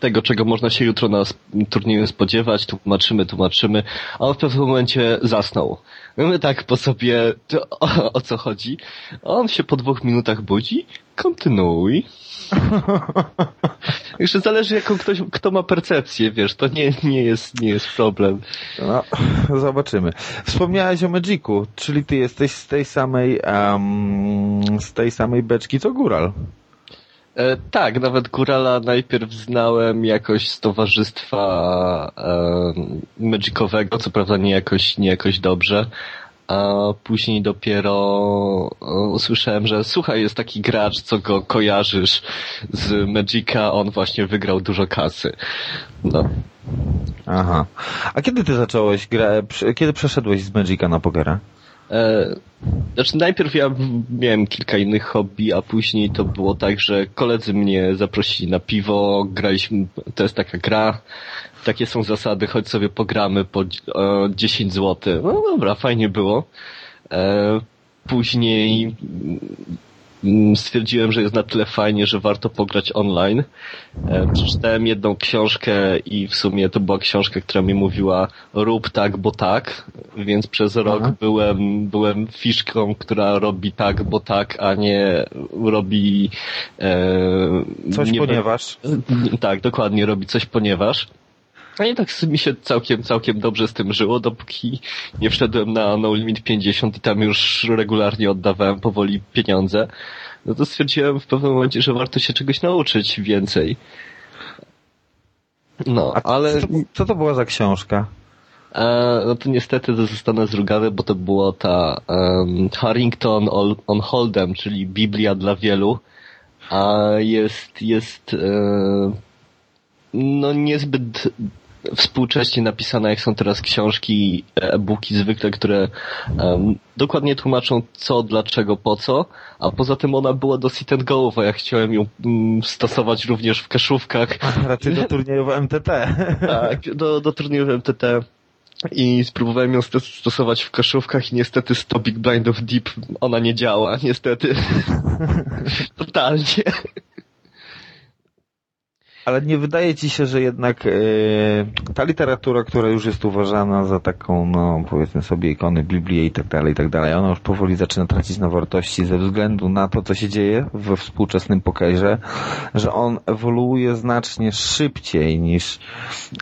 tego, czego można się jutro na turnieju spodziewać, tłumaczymy, tłumaczymy, a on w pewnym momencie zasnął. My tak po sobie, to, o, o co chodzi? On się po dwóch minutach budzi, kontynuuj. Jeszcze zależy jaką ktoś, kto ma percepcję, wiesz, to nie, nie jest, nie jest problem. No, zobaczymy. Wspomniałeś o Magicu, czyli ty jesteś z tej samej, em, z tej samej beczki co Góral. E, tak, nawet Górala najpierw znałem jakoś z towarzystwa e, magicowego, co prawda nie jakoś, nie jakoś dobrze, a później dopiero e, usłyszałem, że słuchaj, jest taki gracz, co go kojarzysz z Magica, on właśnie wygrał dużo kasy. No. Aha. A kiedy ty zacząłeś grę, kiedy przeszedłeś z Magica na pokera? E, znaczy najpierw ja miałem kilka innych hobby, a później to było tak, że koledzy mnie zaprosili na piwo, graliśmy, to jest taka gra, takie są zasady, choć sobie pogramy po e, 10 zł. No dobra, fajnie było. E, później stwierdziłem, że jest na tyle fajnie, że warto pograć online. E, przeczytałem jedną książkę i w sumie to była książka, która mi mówiła rób tak, bo tak, więc przez rok Aha. byłem, byłem fiszką, która robi tak, bo tak, a nie robi e, Coś nie ponieważ... tak, dokładnie, robi coś ponieważ. No i tak mi się całkiem, całkiem dobrze z tym żyło, dopóki nie wszedłem na No Limit 50 i tam już regularnie oddawałem powoli pieniądze. No to stwierdziłem w pewnym momencie, że warto się czegoś nauczyć więcej. No, A ale co, to, co to była za książka? e, no to niestety zostanę zrugany, bo to była ta um, Harrington on, on Hold'em, czyli Biblia dla wielu, a jest, jest e, no niezbyt współcześnie napisane, jak są teraz książki, e-booki zwykle, które em, dokładnie tłumaczą co, dlaczego, po co, a poza tym ona była do sit and go'owa, ja chciałem ją mm, stosować również w kaszówkach, Raczej do turnieju MTT. tak, do, do turnieju MTT i spróbowałem ją stos- stosować w kaszówkach i niestety z Blind of Deep ona nie działa, niestety. Totalnie. Ale nie wydaje ci się, że jednak e, ta literatura, która już jest uważana za taką, no powiedzmy sobie ikony Biblii i tak dalej, i tak dalej, ona już powoli zaczyna tracić na wartości ze względu na to, co się dzieje we współczesnym pokerze, że on ewoluuje znacznie szybciej niż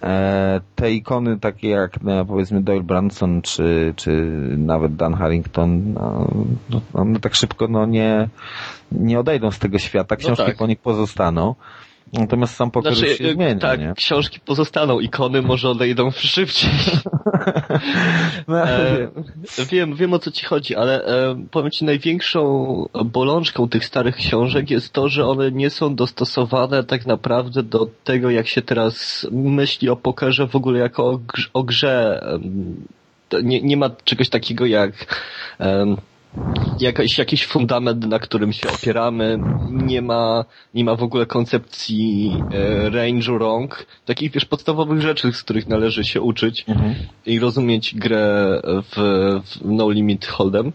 e, te ikony takie jak e, powiedzmy Doyle Branson czy, czy nawet Dan Harrington, no, no, one tak szybko no nie, nie odejdą z tego świata, książki tak. po nich pozostaną. Natomiast sam poker już się e, zmienia, tak, nie? książki pozostaną, ikony może odejdą szybciej. No, E, wiem, wiem o co ci chodzi, ale e, powiem ci, największą bolączką tych starych książek jest to, że one nie są dostosowane tak naprawdę do tego, jak się teraz myśli o pokerze w ogóle jako o, grze- o grze. Nie, nie ma czegoś takiego jak em, jakaś, jakiś fundament, na którym się opieramy. Nie ma, nie ma w ogóle koncepcji e, range'u rąk. Takich, wiesz, podstawowych rzeczy, z których należy się uczyć Mhm. i rozumieć grę w, w No Limit Hold'em.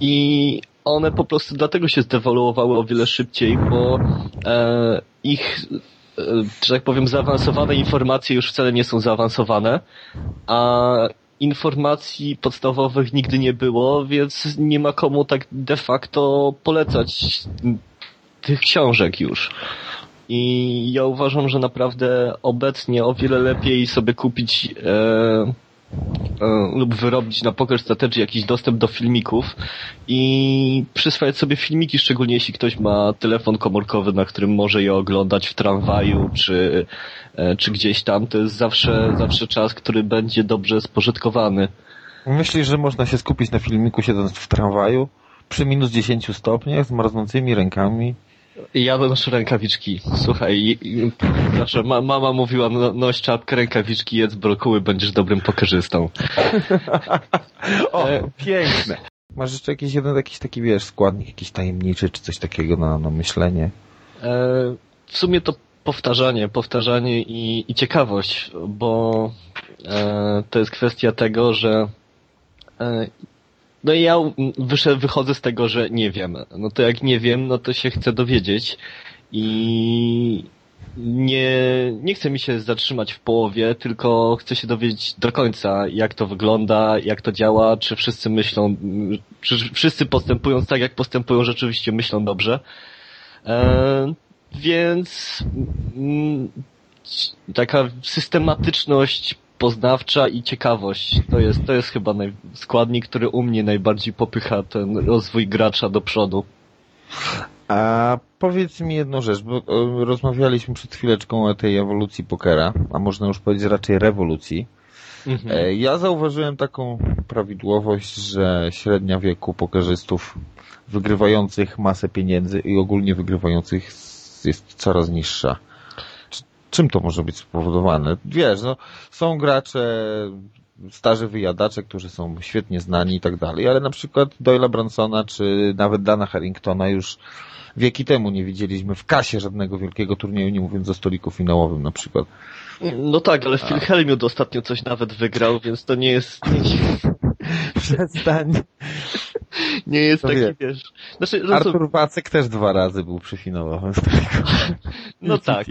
I one po prostu dlatego się zdewoluowały o wiele szybciej, bo e, ich, e, że tak powiem, zaawansowane informacje już wcale nie są zaawansowane, a informacji podstawowych nigdy nie było, więc nie ma komu tak de facto polecać tych książek już. I ja uważam, że naprawdę obecnie o wiele lepiej sobie kupić e, e, lub wyrobić na Poker Strategy jakiś dostęp do filmików i przyswajać sobie filmiki, szczególnie jeśli ktoś ma telefon komórkowy, na którym może je oglądać w tramwaju czy, czy gdzieś tam. To jest zawsze, zawsze czas, który będzie dobrze spożytkowany. Myślisz, że można się skupić na filmiku siedząc w tramwaju przy minus 10 stopniach z marznącymi rękami? Ja noszę rękawiczki. Słuchaj, zawsze ma, mama mówiła, no, noś czapkę, rękawiczki, jedz brokuły, będziesz dobrym pokerzystą. O, E, piękne. Masz jeszcze jakiś jeden jakiś taki, wiesz, składnik jakiś tajemniczy, czy coś takiego na, na myślenie? E, w sumie to powtarzanie, powtarzanie i, i ciekawość, bo e, to jest kwestia tego, że e, no i ja wyszę, wychodzę z tego, że nie wiem. No to jak nie wiem, no to się chcę dowiedzieć i nie, nie chce mi się zatrzymać w połowie, tylko chcę się dowiedzieć do końca, jak to wygląda, jak to działa, czy wszyscy myślą, czy wszyscy postępując tak, jak postępują, rzeczywiście myślą dobrze. E, więc mm, taka systematyczność poznawcza i ciekawość to jest, to jest chyba naj, składnik, który u mnie najbardziej popycha ten rozwój gracza do przodu. A powiedz mi jedną rzecz, bo e, rozmawialiśmy przed chwileczką o tej ewolucji pokera, a można już powiedzieć raczej rewolucji. Mhm. E, Ja zauważyłem taką prawidłowość, że średnia wieku pokerzystów wygrywających masę pieniędzy i ogólnie wygrywających s- jest coraz niższa. Czy czym to może być spowodowane? Wiesz, no, są gracze, starzy wyjadacze, którzy są świetnie znani i tak dalej, ale na przykład Doyla Bransona czy nawet Dana Harringtona już wieki temu nie widzieliśmy w kasie żadnego wielkiego turnieju, nie mówiąc o stoliku finałowym na przykład. No tak, ale w Wilhelmiu ostatnio coś nawet wygrał, więc to nie jest... Przestań. Nie jest To taki, wie. wiesz... Znaczy. Artur Wacek też dwa razy był przy finałowym stoliku. No tak.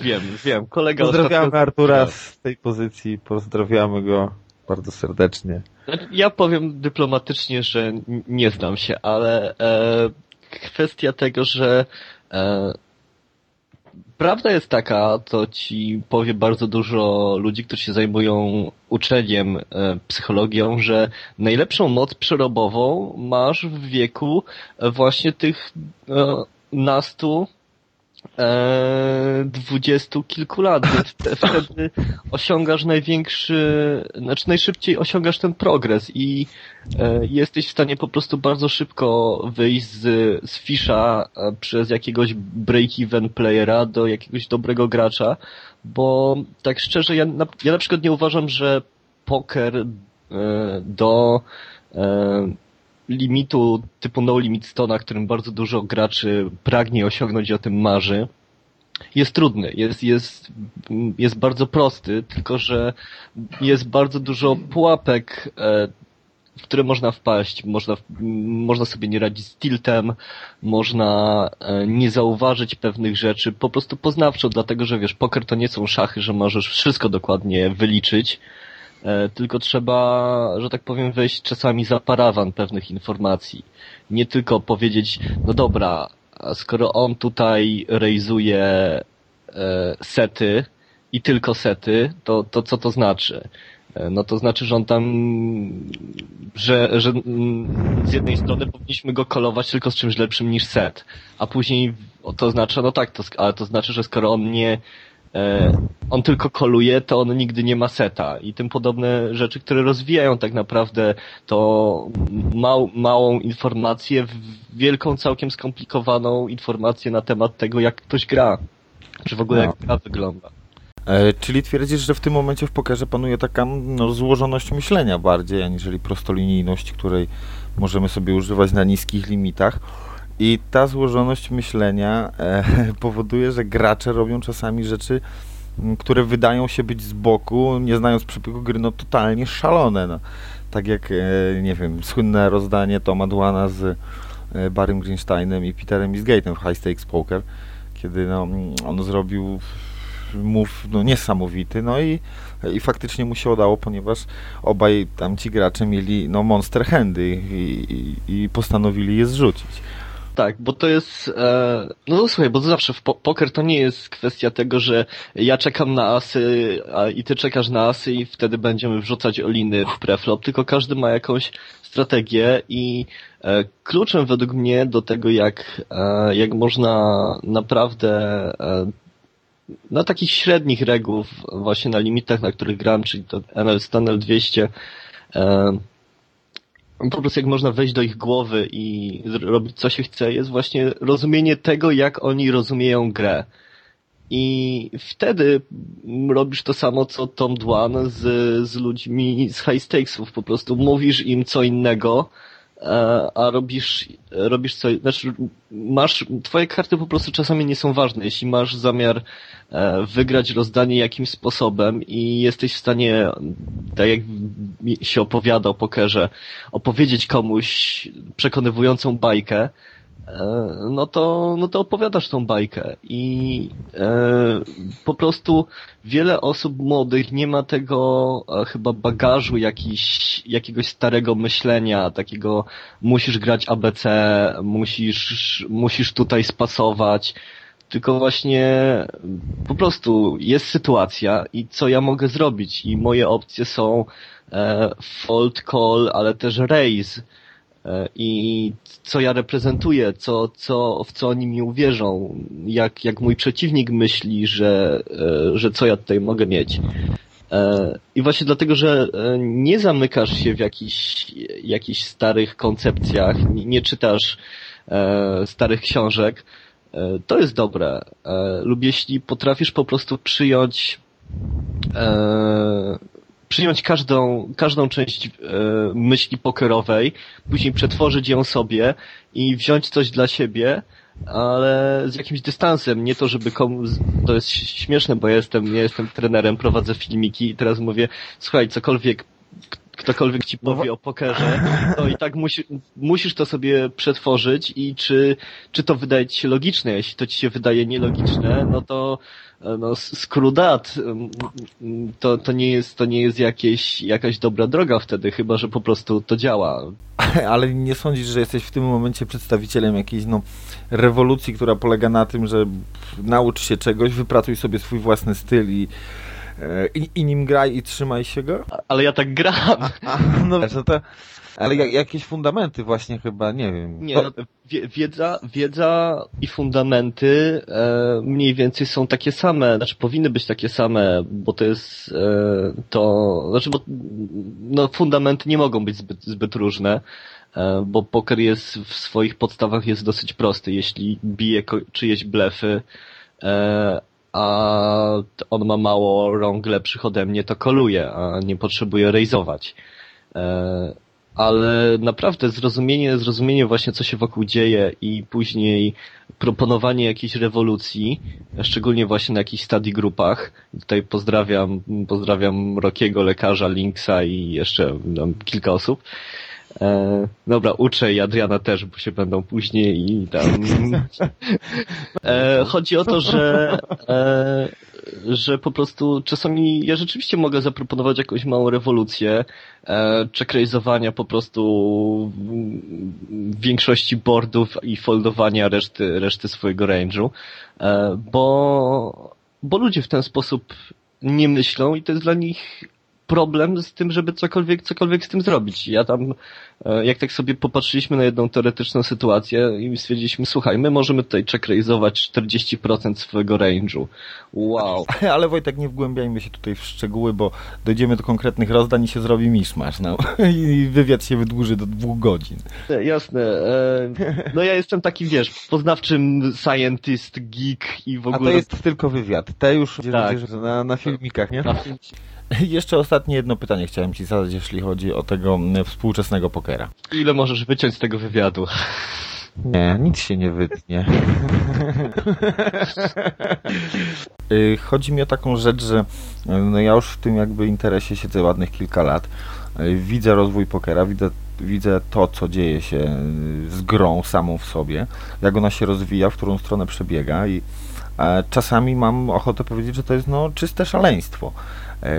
Wiem, wiem. Kolega Pozdrawiamy ostatnio- Artura z tej pozycji, pozdrawiamy go bardzo serdecznie. Znaczy, Ja powiem dyplomatycznie, że nie znam się, ale e, kwestia tego, że e, prawda jest taka, to ci powie bardzo dużo ludzi, którzy się zajmują uczeniem, e, psychologią, że najlepszą moc przerobową masz w wieku właśnie tych e, nastu dwudziestu kilku lat, więc wte- wtedy osiągasz największy, znaczy najszybciej osiągasz ten progres i e, jesteś w stanie po prostu bardzo szybko wyjść z, z fisza e, przez jakiegoś break-even playera do jakiegoś dobrego gracza, bo tak szczerze, ja na, ja na przykład nie uważam, że poker e, do e, limitu typu no limit stona, którym bardzo dużo graczy pragnie osiągnąć i o tym marzy, jest trudny, jest, jest, jest bardzo prosty, tylko że jest bardzo dużo pułapek, e, w które można wpaść. Można, można sobie nie radzić z tiltem, można e, nie zauważyć pewnych rzeczy, po prostu poznawczo, dlatego że wiesz, poker to nie są szachy, że możesz wszystko dokładnie wyliczyć, tylko trzeba, że tak powiem, wejść czasami za parawan pewnych informacji. Nie tylko powiedzieć, no dobra, skoro on tutaj rejzuje e, sety i tylko sety, to, to co to znaczy? E, No to znaczy, że on tam, że, że z jednej strony powinniśmy go kolować tylko z czymś lepszym niż set, a później to znaczy, no tak, to, ale to znaczy, że skoro on nie, e, on tylko koluje, to on nigdy nie ma seta i tym podobne rzeczy, które rozwijają tak naprawdę to mał, małą informację w wielką, całkiem skomplikowaną informację na temat tego, jak ktoś gra. Czy w ogóle No. jak gra wygląda. E, czyli twierdzisz, że w tym momencie w pokerze panuje taka no, złożoność myślenia bardziej, aniżeli prostolinijność, której możemy sobie używać na niskich limitach. I ta złożoność myślenia e, powoduje, że gracze robią czasami rzeczy, m, które wydają się być z boku, nie znając przebiegu gry, no totalnie szalone. No. Tak jak, e, nie wiem, słynne rozdanie Toma Dłana z e, Barrym Greensteinem i Peterem Isgate'em w High Stakes Poker, kiedy no, mm, on zrobił move no, niesamowity, no i, i faktycznie mu się udało, ponieważ obaj tamci gracze mieli no, monster handy i, i, i postanowili je zrzucić. Tak, bo to jest, e, no słuchaj, bo zawsze w po poker to nie jest kwestia tego, że ja czekam na asy a, i ty czekasz na asy i wtedy będziemy wrzucać oliny w preflop, tylko każdy ma jakąś strategię i e, kluczem według mnie do tego, jak, e, jak można naprawdę e, na takich średnich reguł, właśnie na limitach, na których gram, czyli to NL 100, NL 200, e, po prostu jak można wejść do ich głowy i robić co się chce, jest właśnie rozumienie tego, jak oni rozumieją grę. I wtedy robisz to samo, co Tom Dwan z, z ludźmi z high stakesów. Po prostu mówisz im co innego, a robisz, robisz co, znaczy masz, twoje karty po prostu czasami nie są ważne. Jeśli masz zamiar e, wygrać rozdanie jakimś sposobem i jesteś w stanie, tak jak się opowiada o pokerze, opowiedzieć komuś przekonywującą bajkę, no to, no to opowiadasz tą bajkę i e, po prostu wiele osób młodych nie ma tego e, chyba bagażu jakiś, jakiegoś starego myślenia, takiego musisz grać ABC, musisz, musisz tutaj spasować, tylko właśnie po prostu jest sytuacja i co ja mogę zrobić? I moje opcje są e, fold call, ale też raise. e, i co ja reprezentuję, co, co, w co oni mi uwierzą, jak, jak mój przeciwnik myśli, że, e, że co ja tutaj mogę mieć. E, I właśnie dlatego, że e, nie zamykasz się w jakichś, jakichś starych koncepcjach, nie, czytasz e, starych książek, E, to jest dobre. E, lub jeśli potrafisz po prostu przyjąć e, przyjąć każdą, każdą część e, myśli pokerowej, później przetworzyć ją sobie i wziąć coś dla siebie, ale z jakimś dystansem, nie to, żeby komuś, to jest śmieszne, bo ja jestem, ja jestem trenerem, prowadzę filmiki i teraz mówię, słuchaj, cokolwiek ktokolwiek ci powie o pokerze, to i tak musi, musisz to sobie przetworzyć i czy, czy to wydaje ci się logiczne. Jeśli to ci się wydaje nielogiczne, no to no, skrudat, to, to nie jest, to nie jest jakieś, jakaś dobra droga wtedy, chyba, że po prostu to działa. Ale nie sądzisz, że jesteś w tym momencie przedstawicielem jakiejś no, rewolucji, która polega na tym, że naucz się czegoś, wypracuj sobie swój własny styl i I, I, nim graj i trzymaj się go? Ale ja tak gram. A, a, no, no to, ale jakieś fundamenty właśnie chyba, nie wiem. Nie, no, wiedza, wiedza i fundamenty e, mniej więcej są takie same, znaczy powinny być takie same, bo to jest e, to, znaczy bo no, fundamenty nie mogą być zbyt, zbyt różne, e, bo poker jest w swoich podstawach jest dosyć prosty. Jeśli bije czyjeś blefy, e, a on ma mało rąk lepszych ode mnie, to koluje, a nie potrzebuje rejzować. E, ale naprawdę zrozumienie, zrozumienie właśnie co się wokół dzieje i później proponowanie jakiejś rewolucji, szczególnie właśnie na jakichś study grupach. Tutaj pozdrawiam, pozdrawiam Rokiego, lekarza, Linksa i jeszcze no, kilka osób. E, dobra, uczę i Adriana też, bo się będą później i tam. E, chodzi o to, że, e, że po prostu czasami ja rzeczywiście mogę zaproponować jakąś małą rewolucję, e, po prostu większości boardów i foldowania reszty, reszty swojego range'u, e, bo, bo ludzie w ten sposób nie myślą i to jest dla nich problem z tym, żeby cokolwiek, cokolwiek z tym zrobić. Ja tam, e, jak tak sobie popatrzyliśmy na jedną teoretyczną sytuację i stwierdziliśmy, słuchaj, my możemy tutaj checkraizować 40% swojego range'u. Wow. Ale Wojtek, nie wgłębiajmy się tutaj w szczegóły, bo dojdziemy do konkretnych rozdań i się zrobi miszmasz, no. I wywiad się wydłuży do dwóch godzin. E, jasne. E, no ja jestem taki, wiesz, poznawczym scientist, geek i w ogóle... A to jest tylko wywiad. Te już tak. na, na filmikach, nie? Na Jeszcze ostatnie jedno pytanie chciałem Ci zadać, jeśli chodzi o tego współczesnego pokera. Ile możesz wyciąć z tego wywiadu? Nie, nic się nie wytnie. Y, chodzi mi o taką rzecz, że no ja już w tym jakby interesie siedzę ładnych kilka lat. Y, widzę rozwój pokera, widzę, widzę to, co dzieje się y, z grą samą w sobie, jak ona się rozwija, w którą stronę przebiega i czasami mam ochotę powiedzieć, że to jest no czyste szaleństwo. E,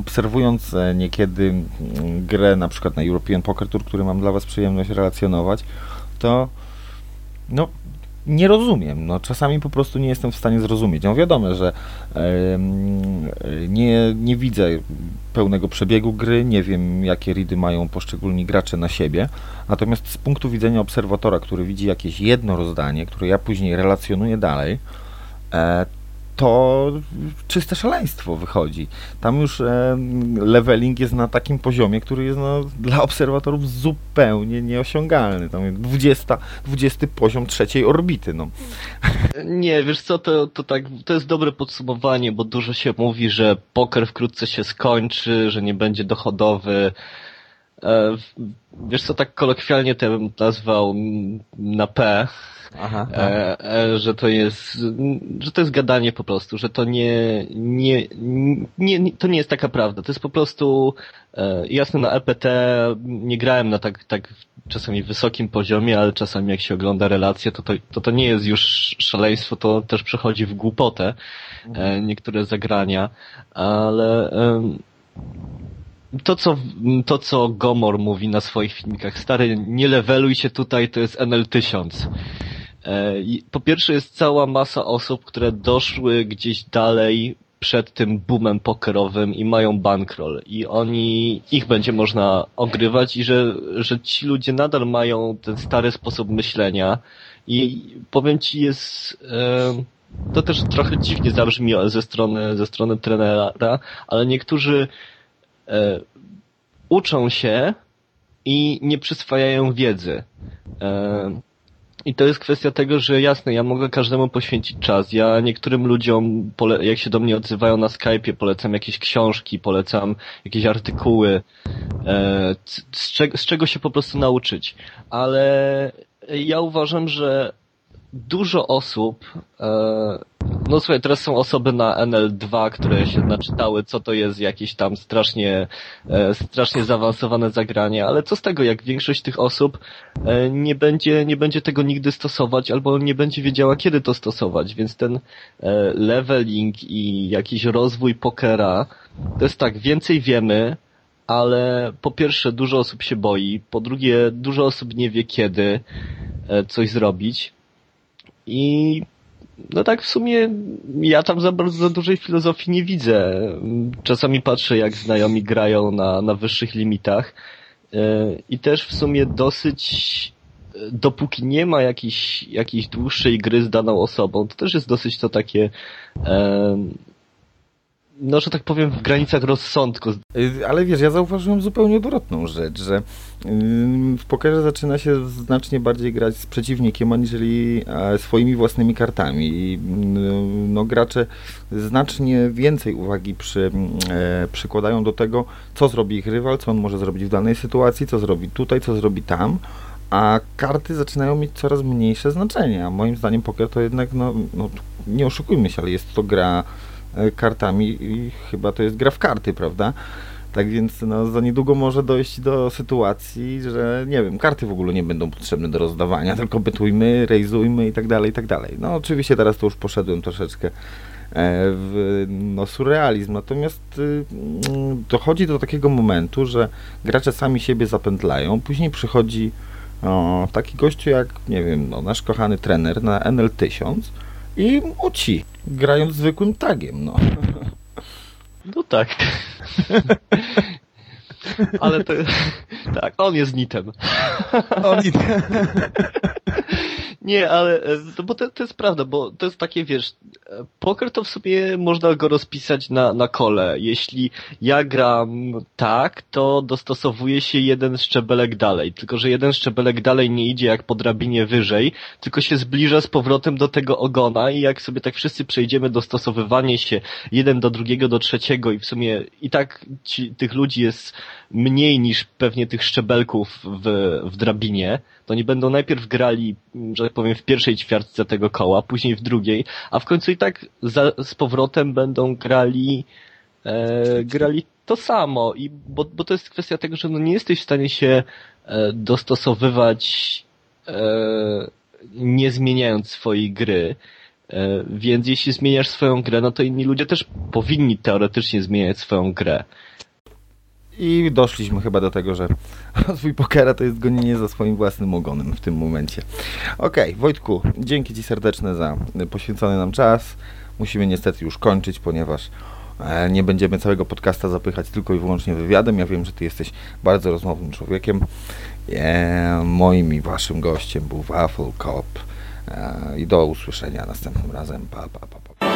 obserwując e, niekiedy mm, grę na przykład na European Poker Tour, który mam dla Was przyjemność relacjonować, to no, nie rozumiem. No, czasami po prostu nie jestem w stanie zrozumieć. No wiadomo, że nie, nie widzę pełnego przebiegu gry, nie wiem jakie ridy mają poszczególni gracze na siebie, natomiast z punktu widzenia obserwatora, który widzi jakieś jedno rozdanie, które ja później relacjonuję dalej, e, to czyste szaleństwo wychodzi. Tam już leveling jest na takim poziomie, który jest no, dla obserwatorów zupełnie nieosiągalny. Tam jest 20, 20 poziom trzeciej orbity. No. Nie, wiesz co, to, to, tak, to jest dobre podsumowanie, bo dużo się mówi, że poker wkrótce się skończy, że nie będzie dochodowy. E, wiesz co, tak kolokwialnie to bym nazwał na P, Aha, e, e, że to jest, że to jest gadanie po prostu, że to nie, nie, nie, nie to nie jest taka prawda. To jest po prostu, e, jasne na EPT nie grałem na tak, tak czasami wysokim poziomie, ale czasami jak się ogląda relacje, to to, to, to nie jest już szaleństwo, to też przechodzi w głupotę, e, mhm. niektóre zagrania, ale to co, to, co Gomor mówi na swoich filmikach, stary, nie leveluj się tutaj, to jest NL1000. E, po pierwsze jest cała masa osób, które doszły gdzieś dalej przed tym boomem pokerowym i mają bankroll i oni, ich będzie można ogrywać i że, że ci ludzie nadal mają ten stary sposób myślenia i powiem ci jest, e, to też trochę dziwnie zabrzmi ze strony, ze strony trenera, ale niektórzy e, uczą się i nie przyswajają wiedzy. I to jest kwestia tego, że jasne, ja mogę każdemu poświęcić czas. Ja niektórym ludziom, jak się do mnie odzywają na Skype'ie, polecam jakieś książki, polecam jakieś artykuły, e, z, czeg- z czego się po prostu nauczyć. Ale ja uważam, że dużo osób, e, no słuchaj, teraz są osoby na NL2, które się naczytały, co to jest jakieś tam strasznie, e, strasznie zaawansowane zagranie, ale co z tego, jak większość tych osób e, nie będzie, nie będzie tego nigdy stosować, albo nie będzie wiedziała, kiedy to stosować, więc ten e, leveling i jakiś rozwój pokera, to jest tak, więcej wiemy, ale po pierwsze dużo osób się boi, po drugie dużo osób nie wie kiedy coś zrobić. I no tak w sumie ja tam za bardzo za dużej filozofii nie widzę. Czasami patrzę jak znajomi grają na, na wyższych limitach e, i też w sumie dosyć e, dopóki nie ma jakiejś, jakiejś dłuższej gry z daną osobą, to też jest dosyć to takie e, no, że tak powiem, w granicach rozsądku. Y, Ale wiesz, ja zauważyłem zupełnie odwrotną rzecz, że ym, w pokerze zaczyna się znacznie bardziej grać z przeciwnikiem, aniżeli swoimi własnymi kartami. I mm, no, gracze znacznie więcej uwagi przy, przykładają do tego, co zrobi ich rywal, co on może zrobić w danej sytuacji, co zrobi tutaj, co zrobi tam. A karty zaczynają mieć coraz mniejsze znaczenie. A moim zdaniem poker to jednak, no, no nie oszukujmy się, ale jest to gra kartami i chyba to jest gra w karty, prawda? Tak więc no, za niedługo może dojść do sytuacji, że nie wiem, karty w ogóle nie będą potrzebne do rozdawania, tylko bytujmy, rejzujmy i tak dalej, i tak dalej. No oczywiście teraz to już poszedłem troszeczkę e, w no, surrealizm, natomiast y, mm, dochodzi do takiego momentu, że gracze sami siebie zapętlają, później przychodzi o, taki gościu jak, nie wiem, no, nasz kochany trener na NL1000 i uci, grając zwykłym tagiem, no. No tak. Ale to tak, on jest nitem. Oni... Nie, ale e, to, bo to, to jest prawda, bo to jest takie, wiesz, e, poker to w sobie można go rozpisać na, na kole. Jeśli ja gram tak, to dostosowuje się jeden szczebelek dalej. Tylko, że jeden szczebelek dalej nie idzie jak po drabinie wyżej, tylko się zbliża z powrotem do tego ogona i jak sobie tak wszyscy przejdziemy dostosowywanie się jeden do drugiego, do trzeciego i w sumie i tak ci, tych ludzi jest mniej niż pewnie tych szczebelków w, w drabinie, to oni będą najpierw grali, że tak powiem, w pierwszej ćwiartce tego koła, później w drugiej, a w końcu i tak za, z powrotem będą grali, e, grali to samo. I, bo, bo to jest kwestia tego, że no nie jesteś w stanie się e, dostosowywać e, nie zmieniając swojej gry. E, więc jeśli zmieniasz swoją grę, no to inni ludzie też powinni teoretycznie zmieniać swoją grę. I doszliśmy chyba do tego, że rozwój pokera to jest gonienie za swoim własnym ogonem w tym momencie. Okej, okay, Wojtku, dzięki Ci serdeczne za y, poświęcony nam czas. Musimy niestety już kończyć, ponieważ e, nie będziemy całego podcasta zapychać tylko i wyłącznie wywiadem. Ja wiem, że Ty jesteś bardzo rozmownym człowiekiem. E, moim i Waszym gościem był Waffle Cop. E, I do usłyszenia następnym razem. Pa, pa, pa, pa.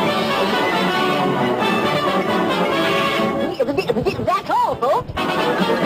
哦。